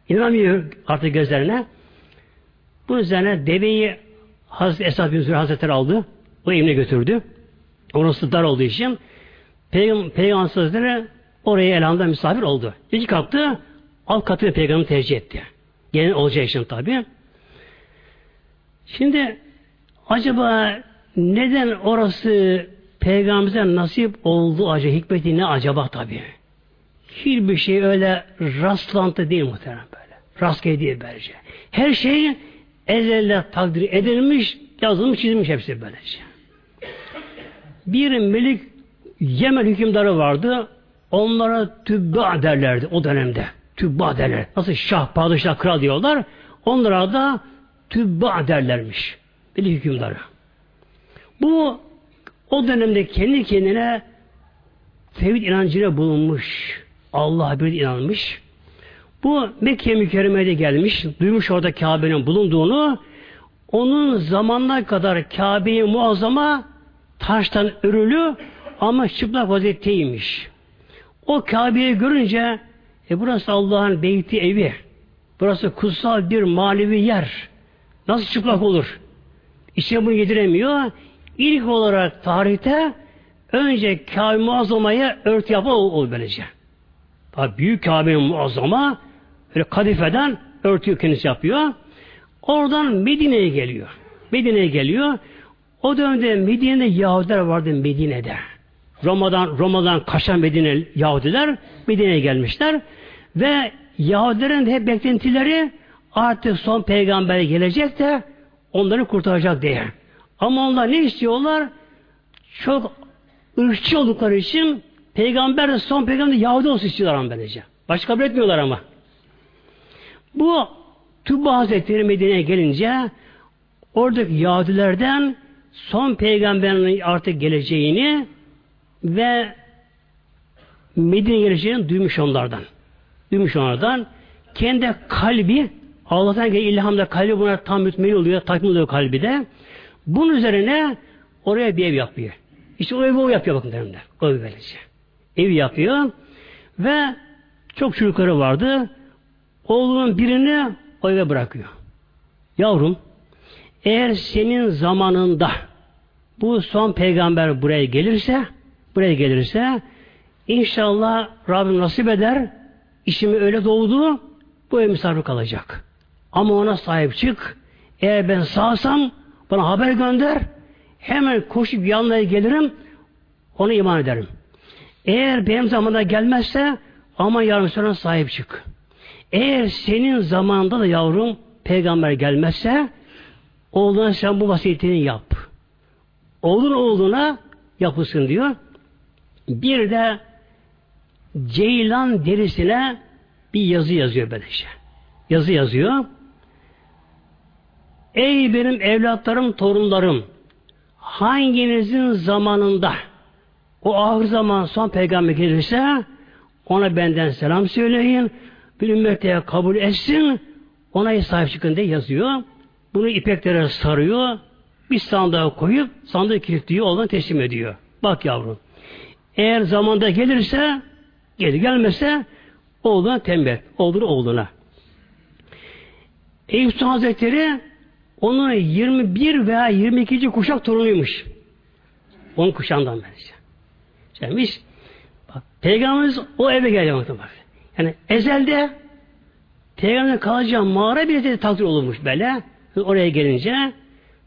A: İnanamıyor artık gözlerine. Bu üzerine deveyi Hazreti Esad bin Zühre Hazretleri aldı. O evine götürdü. Orası dar olduğu için Peygamber, Peygamber Hazretleri oraya elhamda misafir oldu. İki kalktı alt katını peygamber tercih etti. Gelin olacağı için tabi. Şimdi acaba neden orası peygamberimize nasip oldu acaba hikmeti ne acaba tabi. Hiçbir şey öyle rastlantı değil muhtemelen böyle. Rastgele değil böylece. Her şey ezelde takdir edilmiş, yazılmış, çizilmiş hepsi böylece. Bir melik Yemen hükümdarı vardı. Onlara tübba derlerdi o dönemde. Tübba derler. Nasıl şah, padişah, kral diyorlar. Onlara da tübba derlermiş. Melik hükümdarı. Bu o dönemde kendi kendine tevhid inancıyla bulunmuş. Allah'a bir inanmış. Bu Mekke mükerremede gelmiş, duymuş orada Kabe'nin bulunduğunu, onun zamanına kadar Kabe'yi muazzama taştan örülü ama çıplak vaziyetteymiş. O Kabe'yi görünce e burası Allah'ın beyti evi. Burası kutsal bir manevi yer. Nasıl çıplak olur? İşte bunu yediremiyor. İlk olarak tarihte önce Kabe muazzamaya örtü yapma ol, ol böylece. Büyük Kabe'nin muazzama böyle kadifeden örtüyor kendisi yapıyor. Oradan Medine'ye geliyor. Medine'ye geliyor. O dönemde Medine'de Yahudiler vardı Medine'de. Roma'dan Roma'dan kaçan Medine Yahudiler Medine'ye gelmişler ve Yahudilerin hep beklentileri artık son peygamber gelecek de onları kurtaracak diye. Ama onlar ne istiyorlar? Çok ırkçı oldukları için peygamber son peygamber Yahudi olsun istiyorlar ama. Başka kabul etmiyorlar ama. Bu Tubba Hazretleri Medine'ye gelince oradaki Yahudilerden son peygamberin artık geleceğini ve Medine geleceğini duymuş onlardan. Duymuş onlardan. Kendi kalbi Allah'tan gelen ilhamda kalbi buna tam mütmeli oluyor, tatmin oluyor kalbi de. Bunun üzerine oraya bir ev yapıyor. İşte o evi o yapıyor bakın derinde. O evi böylece. Ev yapıyor ve çok çocukları vardı. Oğlunun birini o eve bırakıyor. Yavrum eğer senin zamanında bu son peygamber buraya gelirse buraya gelirse inşallah Rabbim nasip eder işimi öyle doğdu bu ev misafir kalacak. Ama ona sahip çık. Eğer ben sağsam bana haber gönder. Hemen koşup yanına gelirim. Ona iman ederim. Eğer benim zamanında gelmezse ama yarın sonra sahip çık. Eğer senin zamanında da yavrum peygamber gelmezse oğluna sen bu vasiyetini yap. Oğlun oğluna yapılsın diyor. Bir de ceylan derisine bir yazı yazıyor böylece. Yazı yazıyor. Ey benim evlatlarım, torunlarım hanginizin zamanında o ahir zaman son peygamber gelirse ona benden selam söyleyin. Bir ümmete kabul etsin. Ona sahip çıkın diye yazıyor. Bunu ipeklere sarıyor. Bir sandığa koyup sandığı kilitliyor. Oradan teslim ediyor. Bak yavrum. Eğer zamanda gelirse gelir gelmezse oğluna tembih. Oğlunu oğluna. Eyüp Sultan Hazretleri onun 21 veya 22. kuşak torunuymuş. Onun kuşağından böylece. Şeymiş, bak, Peygamberimiz o eve geliyor. Bak. Yani ezelde Peygamberin kalacağı mağara bir de takdir olurmuş böyle. Oraya gelince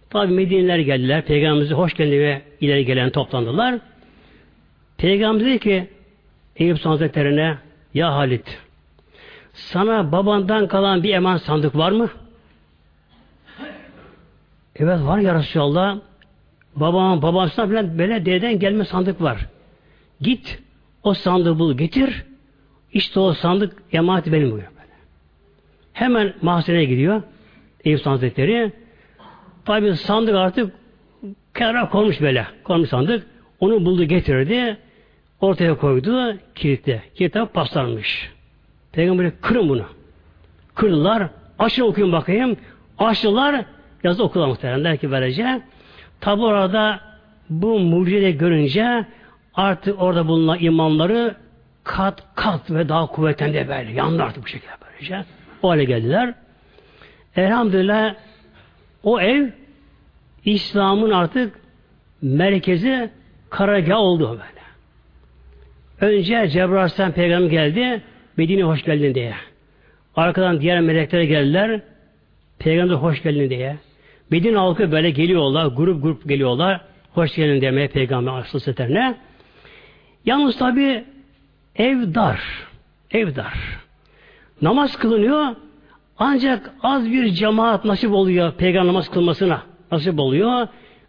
A: tabi Medine'ler geldiler. Peygamberimize hoş geldi ve ileri gelen toplandılar. Peygamber dedi ki Eyüp Hazretleri'ne ya Halit sana babandan kalan bir eman sandık var mı? Evet var ya Resulallah. Babam, babasına falan böyle dededen gelme sandık var. Git o sandığı bul getir. İşte o sandık emaneti benim buyuruyor. Böyle. Hemen mahzeneye gidiyor. Eyüp Hazretleri. Tabi sandık artık kenara konmuş böyle. Konmuş sandık. Onu buldu getirdi. Ortaya koydu. Kilitte. Kilitte paslanmış. Peygamber kırın bunu. Kırdılar. Açın okuyun bakayım. Açtılar. Yazı okular muhtemelen ki böylece. Tabi orada bu mucize görünce artık orada bulunan imamları kat kat ve daha kuvvetlendi böyle. Yandı artık bu şekilde böylece. O hale geldiler. Elhamdülillah o ev İslam'ın artık merkezi karargah oldu böyle. Önce Cebrail peygamber geldi. Medine hoş geldin diye. Arkadan diğer melekler geldiler. Peygamber hoş geldin diye. Medine halkı böyle geliyorlar. Grup grup geliyorlar. Hoş geldin demeye Peygamber Aleyhisselam'e. Yalnız tabi ev dar. Ev dar. Namaz kılınıyor. Ancak az bir cemaat nasip oluyor peygamber namaz kılmasına. Nasip oluyor.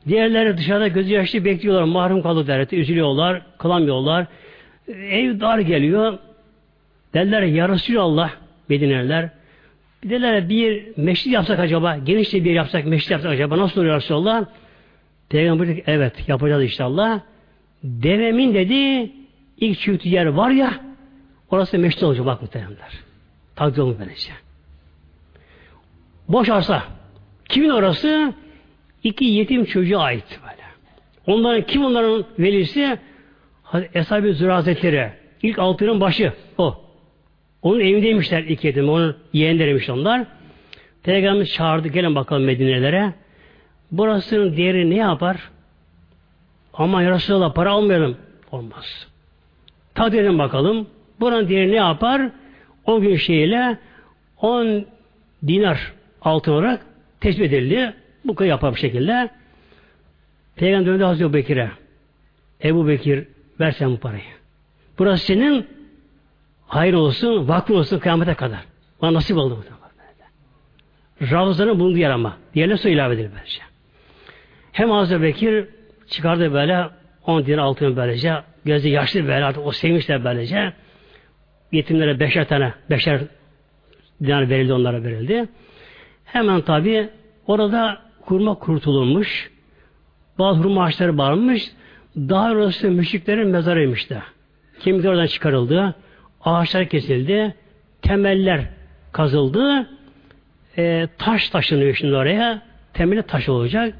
A: Diğerleri dışarıda gözü yaşlı bekliyorlar. Mahrum kaldı derdi. Üzülüyorlar. Kılamıyorlar. Ev dar geliyor. Derler ya Resulallah Medineler. Bir derler bir meşrit yapsak acaba, genişçe bir yapsak, meşrit yapsak acaba nasıl oluyor Resulallah? Peygamber dedi evet yapacağız inşallah. Devemin dedi ilk çıktığı yer var ya orası meşrit olacak bak muhtemelenler. Takdir olmuş böylece. Boş arsa. Kimin orası? İki yetim çocuğa ait böyle. Onların kim onların velisi? Eshab-ı Züra. İlk altının başı o. Onun evindeymişler iki yetim. Onun yeğenleriymiş onlar. Peygamber çağırdı. Gelin bakalım Medine'lere. Burasının değeri ne yapar? Ama ya Resulallah para almayalım. Olmaz. Tad edin bakalım. Buranın değeri ne yapar? O gün şeyle 10 dinar altın olarak tespit edildi. Bu kadar yapar bir şekilde. Peygamber döndü Hazreti Bekir'e. Ebu Bekir versen bu parayı. Burası senin hayır olsun, vakfın olsun kıyamete kadar. Bana nasip oldu bu. Ravzanın bulunduğu yer ama. Diğerine su ilave edilir böylece. Hem Hazreti Bekir çıkardı böyle 10 dinar altın böylece. Gözü yaşlı böyle artık o sevinçler böylece. Yetimlere beşer tane, beşer dinar verildi onlara verildi. Hemen tabi orada kurma kurtulmuş. Bazı hurma ağaçları varmış. Daha orası müşriklerin mezarıymış da. Kemikler oradan çıkarıldı. Ağaçlar kesildi. Temeller kazıldı. E, taş taşınıyor şimdi oraya. Temeli taş olacak.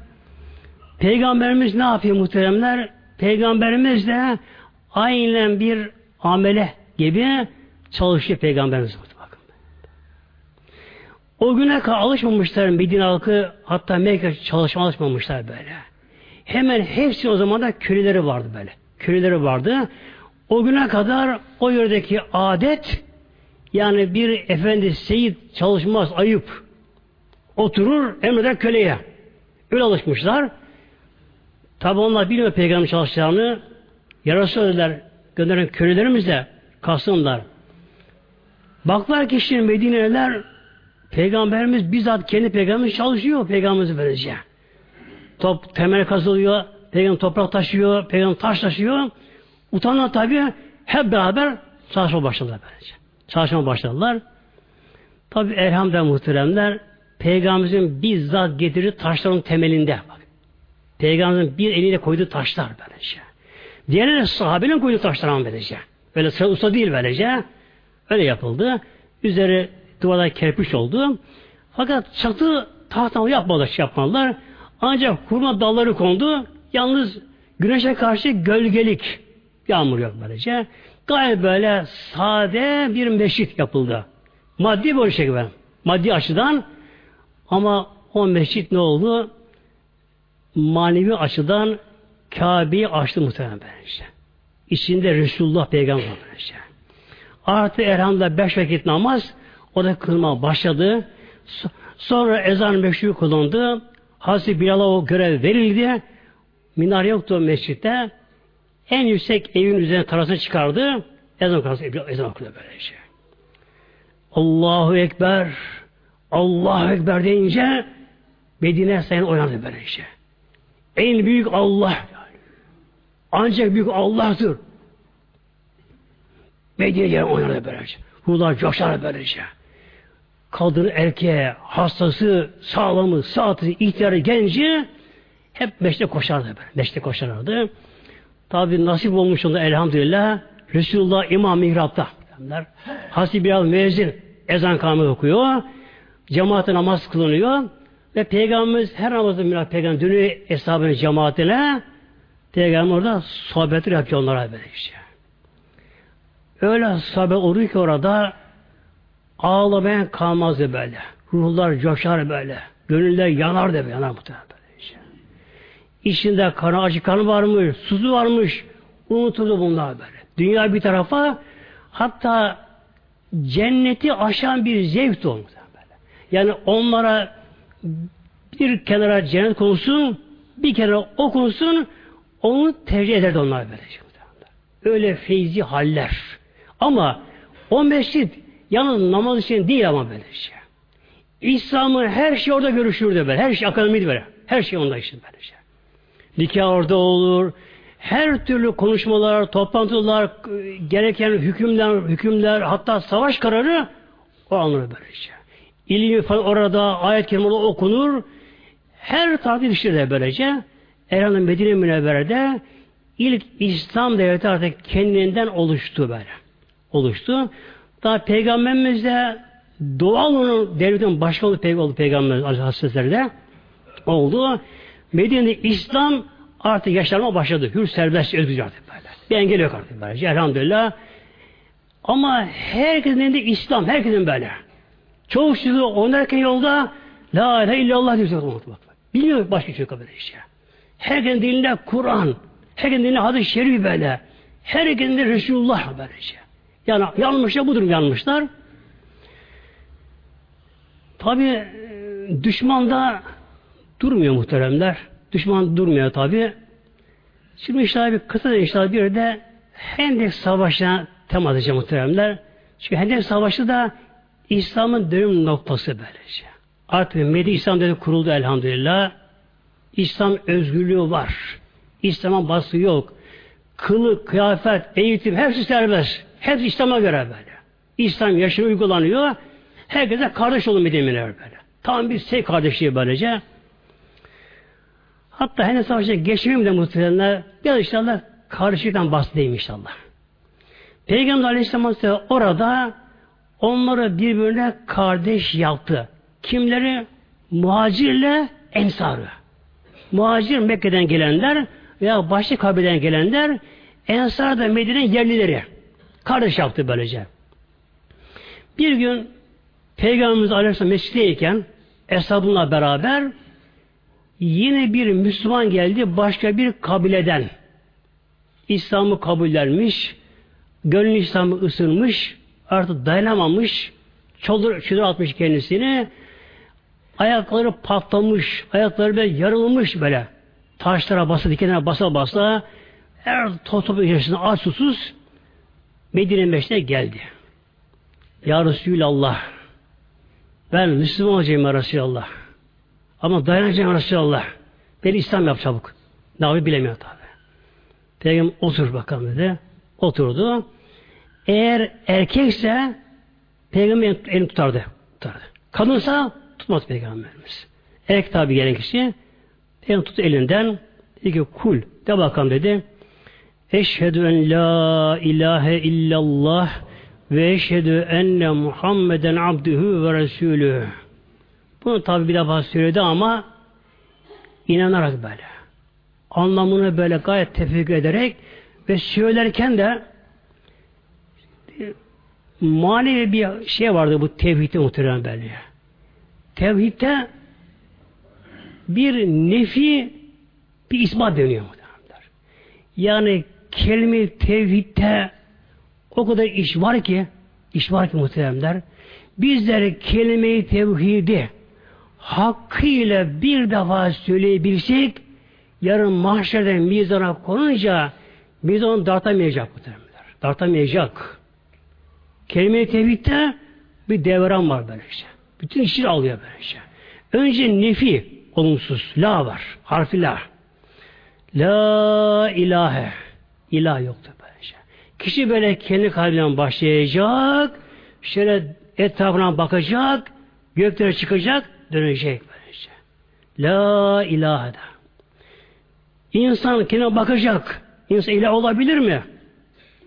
A: Peygamberimiz ne yapıyor muhteremler? Peygamberimiz de aynen bir amele gibi çalışıyor Peygamberimiz. Bakın. O güne kadar alışmamışlar Medine halkı hatta Mekke çalışma alışmamışlar böyle. Hemen hepsi o zaman da köleleri vardı böyle. Köleleri vardı. O güne kadar o yerdeki adet yani bir efendi seyit çalışmaz ayıp. Oturur emreder köleye. Öyle alışmışlar. Tabi onlar bilmiyor peygamber çalışacağını. Yarası ödüler. Gönderen kölelerimiz de kalsınlar. Baklar ki şimdi Medine'ler peygamberimiz bizzat kendi peygamberimiz çalışıyor peygamberimizi böylece. Top temel kazılıyor, peygamber toprak taşıyor, peygamber taş taşıyor. Utanlar tabi hep beraber çalışma başladılar böylece. Çalışma başladılar. Tabi elhamdülillah muhteremler Peygamberimizin bizzat getirdiği taşların temelinde bak. Peygamberimizin bir eliyle koyduğu taşlar böylece. Diğerleri de sahabenin koyduğu taşlar ama böylece. Böyle sıra usta değil böylece. Öyle yapıldı. Üzeri duvarda kerpiç oldu. Fakat çatı tahtalı yapmadılar, şey yapmadılar. Ancak hurma dalları kondu. Yalnız güneşe karşı gölgelik yağmur yok böylece. Gayet böyle sade bir meşrit yapıldı. Maddi bir şey. Maddi açıdan ama o mescit ne oldu? Manevi açıdan Kabe'yi açtı muhtemelen böylece. İçinde Resulullah peygamber böylece. Artı Erhan'da beş vakit namaz o da kılma başladı. Sonra ezan meşru kullandı. Hazreti Bilal'a o görev verildi. Minare yoktu mescitte. En yüksek evin üzerine tarasını çıkardı. Ezan okudu, ezan okudu böylece. Allahu Ekber Allahu Ekber deyince Medine sayın oynandı böylece. En büyük Allah. Ancak büyük Allah'tır. Medine'ye oynandı böylece. Ruhlar coşar böylece. Kadın erkeğe, hastası, sağlamı, saati, ihtiyarı, genci hep meşte koşardı böyle. Meşte koşarlardı. Tabi nasip olmuş oldu elhamdülillah. Resulullah imam mihrapta. Hasbi biraz müezzin ezan kâmı okuyor. Cemaate namaz kılınıyor. Ve Peygamberimiz her namazda mirat peygamber dönüyor hesabının cemaatine. Peygamber orada sohbetler yapıyor onlara böyle işte. Öyle sohbet oluyor ki orada ağlamayan kalmazdı böyle. Ruhlar coşar böyle. Gönüller yanar böyle. Yanar muhtemelen böyle işte. İçinde kanı acı kanı varmış, suzu varmış. Unutuldu bunlar böyle. Dünya bir tarafa hatta cenneti aşan bir zevk olmuş. Yani onlara bir kenara cennet konsun, bir kenara o konsun, onu tercih ederdi onlar böyle. Öyle feyzi haller. Ama o mescit yalnız namaz için değil ama böyle şey. İslam'ın her şey orada görüşürdü böyle. Her şey akademiydi böyle. Her şey onda işte böyle şey. Nikah orada olur. Her türlü konuşmalar, toplantılar, gereken hükümler, hükümler, hatta savaş kararı o alınır böyle şey. İlmi falan orada, ayet kelime okunur. Her tarafı ilişkiler böylece. Erhan'ın Medine Münevvere'de ilk İslam devleti artık kendinden oluştu böyle. Oluştu. Daha Peygamberimiz de doğal onun devletin başka olduğu peygamber, peygamber Hazretleri oldu. Medine'de İslam artık yaşlanma başladı. Hür serbest özgürce artık böyle. Bir engel yok artık böylece. Elhamdülillah. Ama herkesin elinde İslam. Herkesin böyle. Çoğu kişi oynarken yolda La ilahe illallah diyor. Bilmiyor başka şey kabul işte. Herkesin dilinde Kur'an, herkesin dilinde hadis-i şerif böyle. Herkesin dilinde Resulullah böylece. Yani yanlışlar bu durum yanlışlar. Tabi düşman da durmuyor muhteremler. Düşman durmuyor tabi. Şimdi inşallah bir kısa inşallah bir de Hendek Savaşı'na temas edeceğim muhteremler. Çünkü Hendek Savaşı da İslam'ın dönüm noktası böylece. Artık Medine İslam dedi kuruldu elhamdülillah. İslam özgürlüğü var. İslam'a baskı yok. Kılık, kıyafet, eğitim hepsi serbest. Hepsi İslam'a göre böyle. İslam yaşını uygulanıyor. Herkese kardeş olun Medine'ler böyle. Tam bir şey kardeşliği böylece. Hatta henüz savaşa geçmeyeyim de muhtemelen biraz inşallah kardeşlikten bahsedeyim inşallah. Peygamber Aleyhisselam orada onları birbirine kardeş yaptı. Kimleri? Muhacirle ensarı. Muhacir Mekke'den gelenler veya başka kabileden gelenler ensar da Medine'nin yerlileri. Kardeş yaptı böylece. Bir gün Peygamberimiz Aleyhisselam mescideyken eshabınla beraber yine bir Müslüman geldi başka bir kabileden. İslam'ı kabullenmiş, gönlü İslam'ı ısınmış, artık dayanamamış, çolur, çölür atmış kendisini, ayakları patlamış, ayakları böyle yarılmış böyle, taşlara basa, dikenlere basa basa, her top top içerisinde aç susuz Medine Meşri'ne geldi. Ya Resulallah ben Müslüman olacağım ya Resulallah. Ama dayanacağım ya Resulallah. Beni İslam yap çabuk. Ne yapayım bilemiyor tabi. Peygamber otur bakalım dedi. Oturdu. Eğer erkekse peygamber elini tutardı. tutardı. Kadınsa tutmaz peygamberimiz. Erkek tabi gelen kişi peygamber tuttu elinden dedi ki kul de bakalım dedi. Eşhedü en la ilahe illallah ve eşhedü enne Muhammeden abdühü ve resulü. Bunu tabi bir defa söyledi ama inanarak böyle. Anlamını böyle gayet tefekkür ederek ve söylerken de manevi bir şey vardı bu tevhidde muhtemelen böyle. Tevhidde bir nefi bir ispat dönüyor muhtemelen. Yani kelime tevhidde o kadar iş var ki iş var ki muhteremler bizler kelime-i tevhidi hakkıyla bir defa söyleyebilsek yarın mahşerde mizana konunca mizan dartamayacak muhteremler. Dartamayacak. Kelime-i tevhidde bir devran var böylece. Bütün işleri alıyor böylece. Önce nefi olumsuz. La var. Harfi la. La ilahe. İlah yoktur böylece. Kişi böyle kendi kalbinden başlayacak, şöyle etrafına bakacak, göklere çıkacak, dönecek böylece. La ilahe de. İnsan kendine bakacak. İnsan ilah olabilir mi?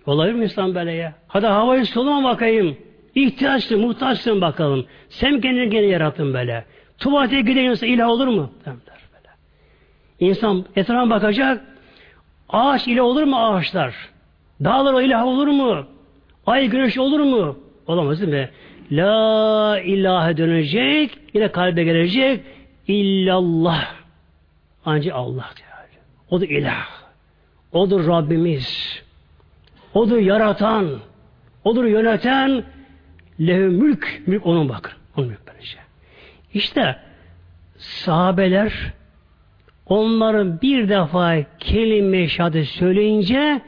A: Olabilir mi insan böyle ya? Hadi havayı soluma bakayım. İhtiyaçlı, muhtaçsın bakalım. Sen kendini gene yarattın böyle. Tuvalete giden insan ilah olur mu? Der böyle. İnsan etrafına bakacak. Ağaç ile olur mu ağaçlar? Dağlar ilah olur mu? Ay güneş olur mu? Olamaz değil mi? La ilahe dönecek, yine kalbe gelecek. İllallah. Ancak Allah diyor. O da ilah. Odur Rabbimiz. Odur yaratan. Odur yöneten. Lehü mülk. Mülk onun bakır. Onun mülk böylece. İşte sahabeler onların bir defa kelime şehadet söyleyince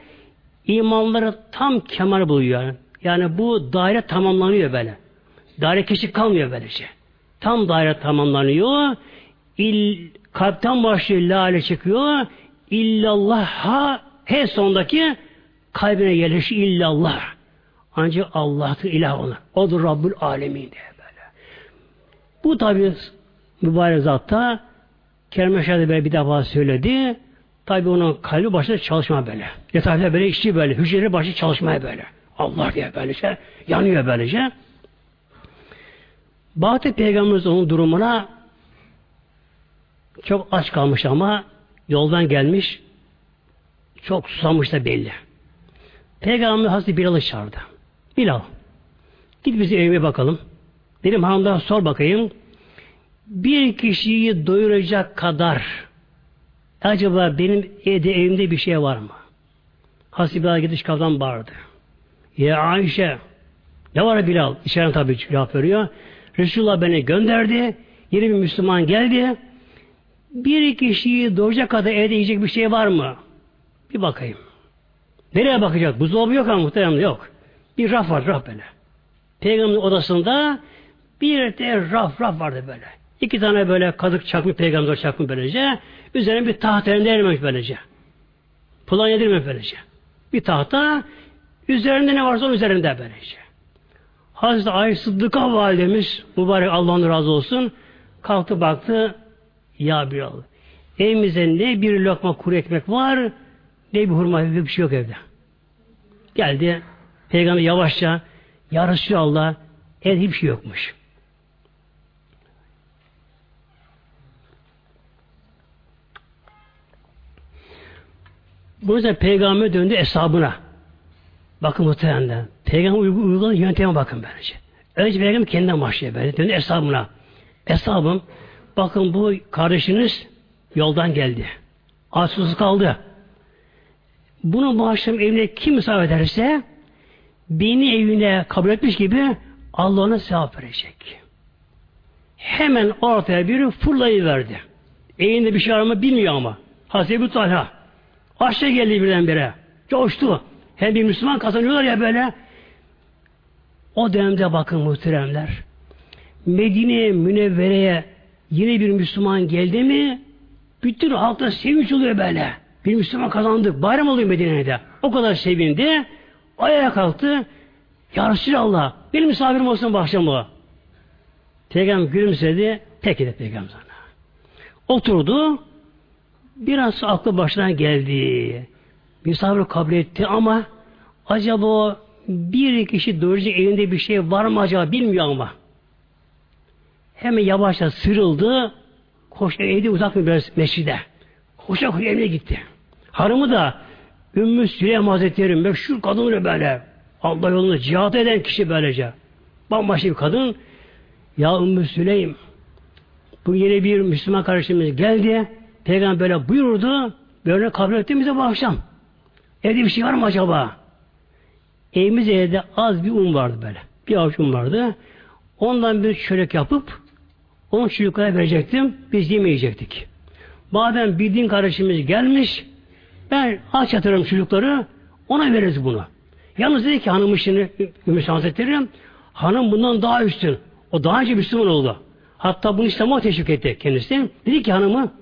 A: imanları tam kemal buluyor. Yani bu daire tamamlanıyor böyle. Daire keşif kalmıyor böylece. Tam daire tamamlanıyor. İl, kalpten başlıyor lale çıkıyor. İllallah ha he sondaki kalbine yerleşi illallah. Ancak Allah'tır ilah ona. Odur Rabbül Alemin diye böyle. Bu tabi mübarek zatta kelime şehadet böyle bir defa söyledi. Tabi onun kalbi başında çalışma böyle. Yatağıyla böyle işçi böyle. Hücreleri başı çalışmaya böyle. Allah diye böylece. Yanıyor böylece. Bahtı Peygamberimiz onun durumuna çok aç kalmış ama yoldan gelmiş çok susamış da belli. Peygamber Hazreti Bilal'ı çağırdı. Bilal git bizi evime bakalım. Dedim hanımdan sor bakayım bir kişiyi doyuracak kadar acaba benim evde, evimde bir şey var mı? Hazreti Bilal gidiş kapıdan bağırdı. Ya Ayşe ne var Bilal? İçeriden tabi cevap veriyor. Resulullah beni gönderdi. Yeni bir Müslüman geldi. Bir kişiyi doyacak kadar evde yiyecek bir şey var mı? Bir bakayım. Nereye bakacak? Buzdolabı yok ama muhtemelen yok. Bir raf var, raf böyle. Peygamberin odasında bir de raf, raf vardı böyle. İki tane böyle kadık çakmış peygamber çakmış böylece. Üzerine bir tahta elinde böylece. Plan edilmemiş böylece. Bir tahta üzerinde ne varsa onun üzerinde böylece. Hazreti Ayşe Sıddık'a validemiz mübarek Allah'ın razı olsun kalktı baktı ya bir Allah. Evimizde ne bir lokma kuru ekmek var ne bir hurma bir şey yok evde. Geldi Peygamber yavaşça Ya Resulallah evde hiçbir şey yokmuş. Bu yüzden peygamber döndü hesabına. Bakın muhtemelen. Peygamber uyguladığı yönteme bakın bence. Önce peygamber kendinden başlıyor böyle. Döndü hesabına. Hesabım bakın bu kardeşiniz yoldan geldi. Açsız kaldı. Bunu bu evine kim misafir ederse beni evine kabul etmiş gibi Allah ona sevap verecek. Hemen ortaya biri fırlayıverdi. Evinde bir şey arama bilmiyor ama. Hazreti Talha. Aşağı geldi birdenbire. Coştu. Hem bir Müslüman kazanıyorlar ya böyle. O dönemde bakın muhteremler. Medine Münevvere'ye yine bir Müslüman geldi mi bütün halkta sevinç oluyor böyle. Bir Müslüman kazandık. Bayram oluyor Medine'de. O kadar sevindi. Ayağa kalktı. Ya Resulallah benim misafirim olsun bahçama. Peygamber gülümsedi. Peki de Peygamber sana. Oturdu. Biraz aklı başına geldi. Misafir kabul etti ama acaba bir kişi doyurucu evinde bir şey var mı acaba bilmiyor ama. Hemen yavaşça sırıldı. Koştu evde uzak biraz mescide. Koşa koşa evine gitti. Hanımı da Ümmü Süleym Hazretleri meşhur kadın öyle böyle. Allah yolunda cihat eden kişi böylece. Bambaşka bir kadın. Ya Ümmü Süleym bu yeni bir Müslüman kardeşimiz geldi. Peygamber böyle buyurdu. Böyle kabul ettiğimizde bu akşam. Evde bir şey var mı acaba? Evimiz evde az bir un vardı böyle. Bir avuç un vardı. Ondan bir çörek yapıp onun çocuklara verecektim. Biz yemeyecektik. Madem bir din kardeşimiz gelmiş ben aç yatırım çocukları ona veririz bunu. Yalnız dedi ki hanım işini Ümit Hazretleri hanım bundan daha üstün. O daha önce Müslüman oldu. Hatta bunu İslam'a teşvik etti kendisi. Dedi ki hanımı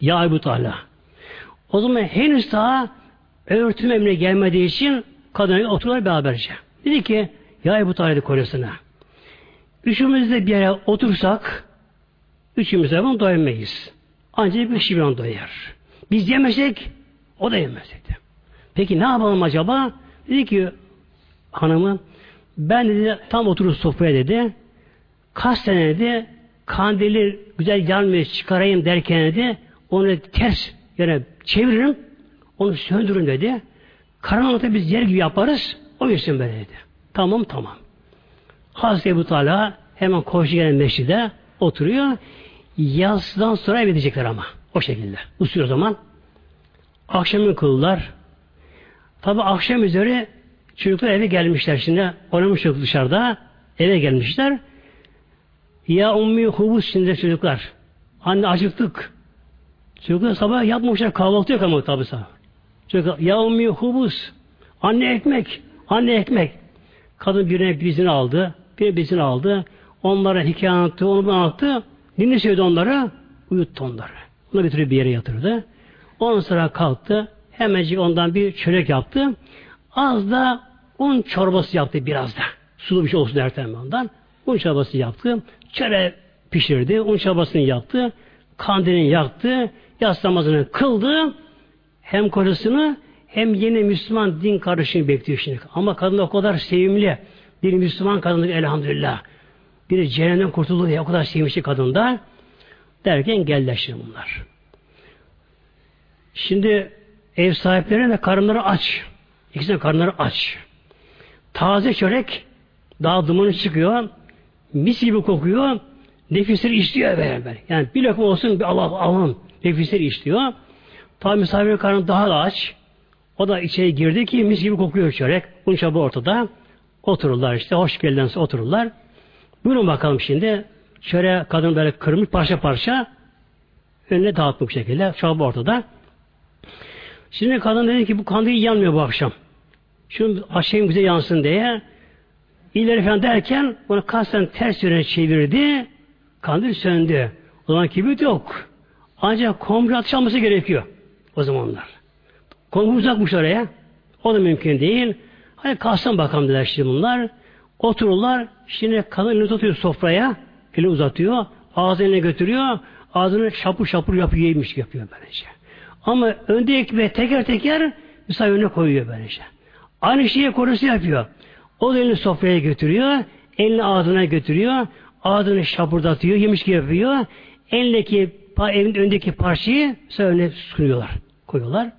A: ya Ebu Talha. O zaman henüz daha örtüm emrine gelmediği için kadınla otururlar beraberce. Dedi ki ya Ebu Talha kocasına üçümüz de bir yere otursak üçümüz de bunu doyamayız. Ancak bir kişi onu doyar. Biz yemesek o da yemez dedi. Peki ne yapalım acaba? Dedi ki hanımı ben dedi tam oturup sofraya dedi kaç sene dedi kandili güzel yanmıyor çıkarayım derken dedi onu ters yere çeviririm, onu söndürün dedi. Karanlıkta biz yer gibi yaparız, o yüzden böyle dedi. Tamam tamam. Hazreti Ebu Talha hemen koşu gelen meşride oturuyor. Yazdan sonra eve gidecekler ama. O şekilde. Usuyor o zaman. Akşamın kıldılar. Tabi akşam üzeri çocuklar eve gelmişler şimdi. Oynamış çocuk dışarıda. Eve gelmişler. Ya ummi hubus şimdi çocuklar. Anne acıktık. Çocuklar sabah yapmışlar kahvaltı yok ama tabi sabah. Çocuklar ya ummi hubus. Anne ekmek. Anne ekmek. Kadın birine bizini aldı. Bir bizini aldı. Onlara hikaye anlattı. Onu anlattı. Dinle söyledi onlara. Uyuttu onları. Onu bir bir yere yatırdı. Ondan sonra kalktı. Hemencik ondan bir çörek yaptı. Az da un çorbası yaptı biraz da. Sulu bir şey olsun derken ondan. Un çorbası yaptı. Çöre pişirdi. Un çorbasını yaptı. Kandilini yaktı yas namazını kıldı. Hem kocasını hem yeni Müslüman din kardeşini bekliyor şimdi. Ama kadın o kadar sevimli. Bir Müslüman kadınlık elhamdülillah. Biri cehennemden kurtuldu diye o kadar sevmişti kadında. Derken geldiler bunlar. Şimdi ev sahiplerine de karınları aç. İkisi de karınları aç. Taze çörek daha dumanı çıkıyor. Mis gibi kokuyor. Nefisleri işliyor böyle. Yani bir lokma olsun bir Allah alın nefisleri işliyor. Tabi misafir karnı daha da aç. O da içeri girdi ki mis gibi kokuyor çörek. Bunun çabuk ortada. Otururlar işte. Hoş geldiniz otururlar. Buyurun bakalım şimdi. Çöreğe kadın böyle kırmış parça parça önüne dağıtmış şekilde. Çabuk ortada. Şimdi kadın dedi ki bu kandil yanmıyor bu akşam. Şunu açayım bize yansın diye ileri falan derken bunu kasten ters yöne çevirdi. Kandil söndü. O zaman kibrit yok. Ancak komşu atış alması gerekiyor o zamanlar. Komşu uzakmış oraya. O da mümkün değil. Hadi kalsın bakalım dediler şimdi bunlar. Otururlar. Şimdi kadın elini tutuyor sofraya. Eli uzatıyor. Ağzını götürüyor. Ağzını şapur şapur yapıyor, yemiş yapıyor böylece. Ama önde ekmeği teker teker misafir önüne koyuyor böylece. Aynı şeyi korusu yapıyor. O da elini sofraya götürüyor. Elini ağzına götürüyor. Ağzını şapurdatıyor. Yemiş gibi yapıyor. Elindeki evin öndeki parçayı önüne sunuyorlar. Koyuyorlar.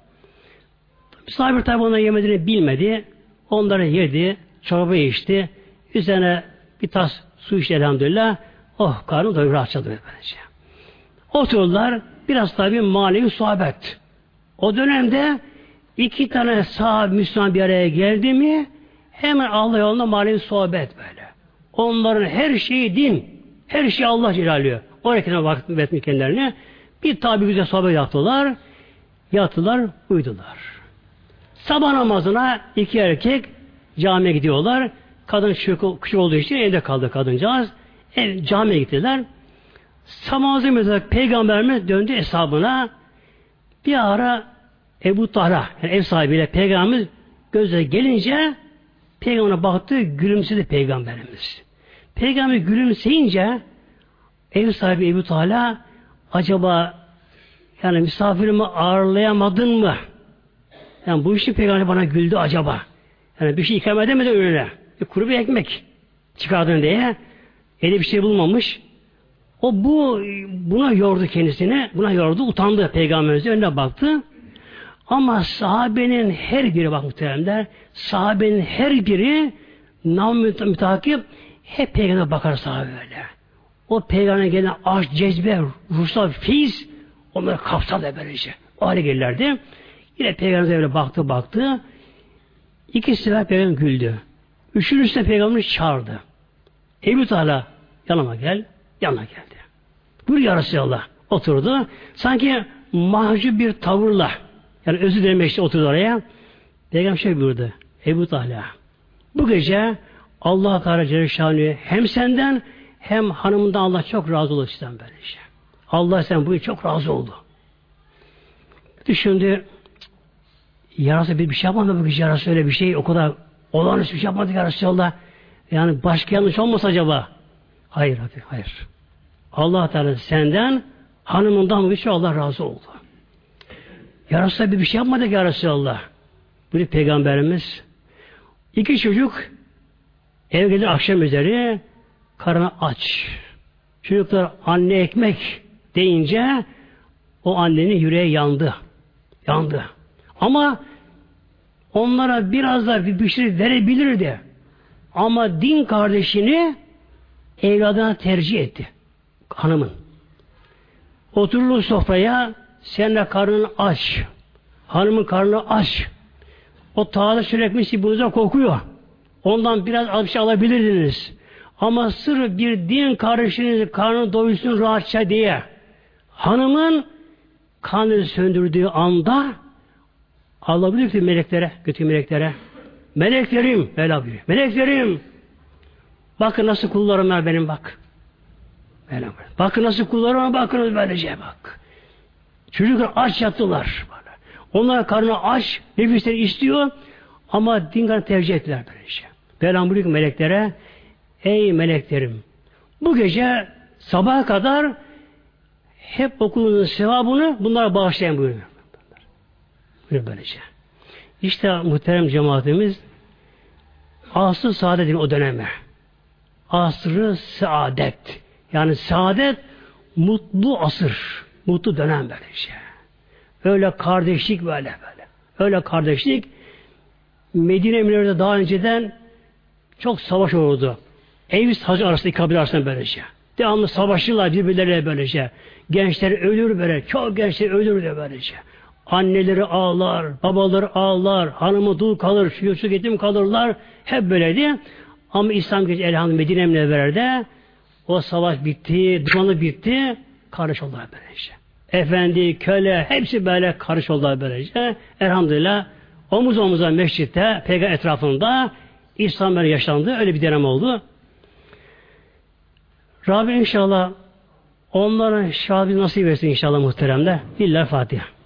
A: Misafir tabi onları yemediğini bilmedi. Onları yedi. Çorba içti. Üzerine bir tas su içti elhamdülillah. Oh karnı doyur rahatça doyur böylece. Oturdular. Biraz tabi manevi sohbet. O dönemde iki tane sahabe Müslüman bir araya geldi mi hemen Allah yolunda manevi sohbet böyle. Onların her şeyi din. Her şey Allah cilalıyor. Oraya vakit etmiş kendilerine. Bir tabi güzel sohbet yaptılar. Yattılar, uyudular. Sabah namazına iki erkek camiye gidiyorlar. Kadın küçük, küçük olduğu için evde kaldı kadıncağız. Ev, camiye gittiler. Samazı mesela peygamberimiz döndü hesabına. Bir ara Ebu Tahra, yani ev sahibiyle peygamberimiz gözle gelince peygamberine baktı, gülümsedi peygamberimiz. Peygamber gülümseyince ev sahibi Ebu Tahla acaba yani misafirimi ağırlayamadın mı? Yani bu işi peygamber bana güldü acaba. Yani bir şey ikram edemedi önüne. Bir kuru bir ekmek çıkardın diye. Eli bir şey bulmamış. O bu buna yordu kendisine. Buna yordu. Utandı peygamberimiz önüne baktı. Ama sahabenin her biri bak muhteremler sahabenin her biri nam mütakip hep peygamber bakar sahabe böyle. O peygamber gelen aşk, cezbe, ruhsal fiz onları kapsadı böylece. O hale gelirlerdi. Yine peygamber öyle baktı baktı. İki sefer peygamber güldü. Üçüncüsü de peygamber çağırdı. Ebu Teala yanıma gel. Yanına geldi. Buyur ya Resulallah. Oturdu. Sanki mahcup bir tavırla yani özür dilemek için oturdu oraya. Peygamber şey buyurdu. Ebu Teala bu gece Allah Teala Celle hem senden hem hanımından Allah çok razı oldu sizden böylece. Allah sen bu çok razı oldu. Düşündü yarası bir, bir şey yapmadı bu gece yarası öyle bir şey o kadar olağanüstü bir şey yapmadı ya Resulallah. Yani başka yanlış olmasa acaba? Hayır hadi hayır. Allah Teala senden hanımından bir şey Allah razı oldu. Ya Resulallah bir, şey yapmadık ya Resulallah. Bir peygamberimiz iki çocuk eve gelir akşam üzeri karnı aç. Çocuklar anne ekmek deyince o annenin yüreği yandı. Yandı. Ama onlara biraz da bir, şey verebilirdi. Ama din kardeşini evladına tercih etti. Hanımın. Oturulur sofraya sen de karnın aç. Hanımın karnı aç. O taze sürekli buza kokuyor. Ondan biraz az bir şey alabilirdiniz. Ama sırf bir din kardeşiniz karnı doysun rahatça diye hanımın kanını söndürdüğü anda Allah biliyor ki meleklere, kötü meleklere meleklerim, Mevla buyuruyor. Meleklerim bakın nasıl kullarım var benim bak. Mevla Bakın nasıl kullarım var bakınız böylece bak. Çocuklar aç yattılar. Böyle. Onlar karnı aç, nefisleri istiyor ama din karnı tercih ettiler böylece. Mevlam buyuruyor meleklere Ey meleklerim bu gece sabaha kadar hep okulunun sevabını bunlara bağışlayın buyuruyor. Buyuruyor böylece. İşte muhterem cemaatimiz asr saadetin o döneme. Asrı saadet. Yani saadet mutlu asır. Mutlu dönem böylece. Öyle kardeşlik böyle böyle. Öyle kardeşlik Medine Münevver'de daha önceden çok savaş oldu. Evs Hacı arasında kabile arasında böylece. Devamlı savaşırlar birbirleriyle böylece. Gençler ölür böyle. Çok gençler ölür de böylece. Anneleri ağlar, babaları ağlar, hanımı dul kalır, şu yetim kalırlar. Hep böyleydi. Ama İslam geçti elhamdülillah Medine Münevvere'de o savaş bitti, düşmanlık bitti. Kardeş oldular böylece. Efendi, köle hepsi böyle karış oldular böylece. Elhamdülillah omuz omuza mescitte, peygamber etrafında İslam böyle yaşandı. Öyle bir dönem oldu. Rabbim inşallah onlara şahidi nasip etsin inşallah muhteremler. Lillahi Fatiha.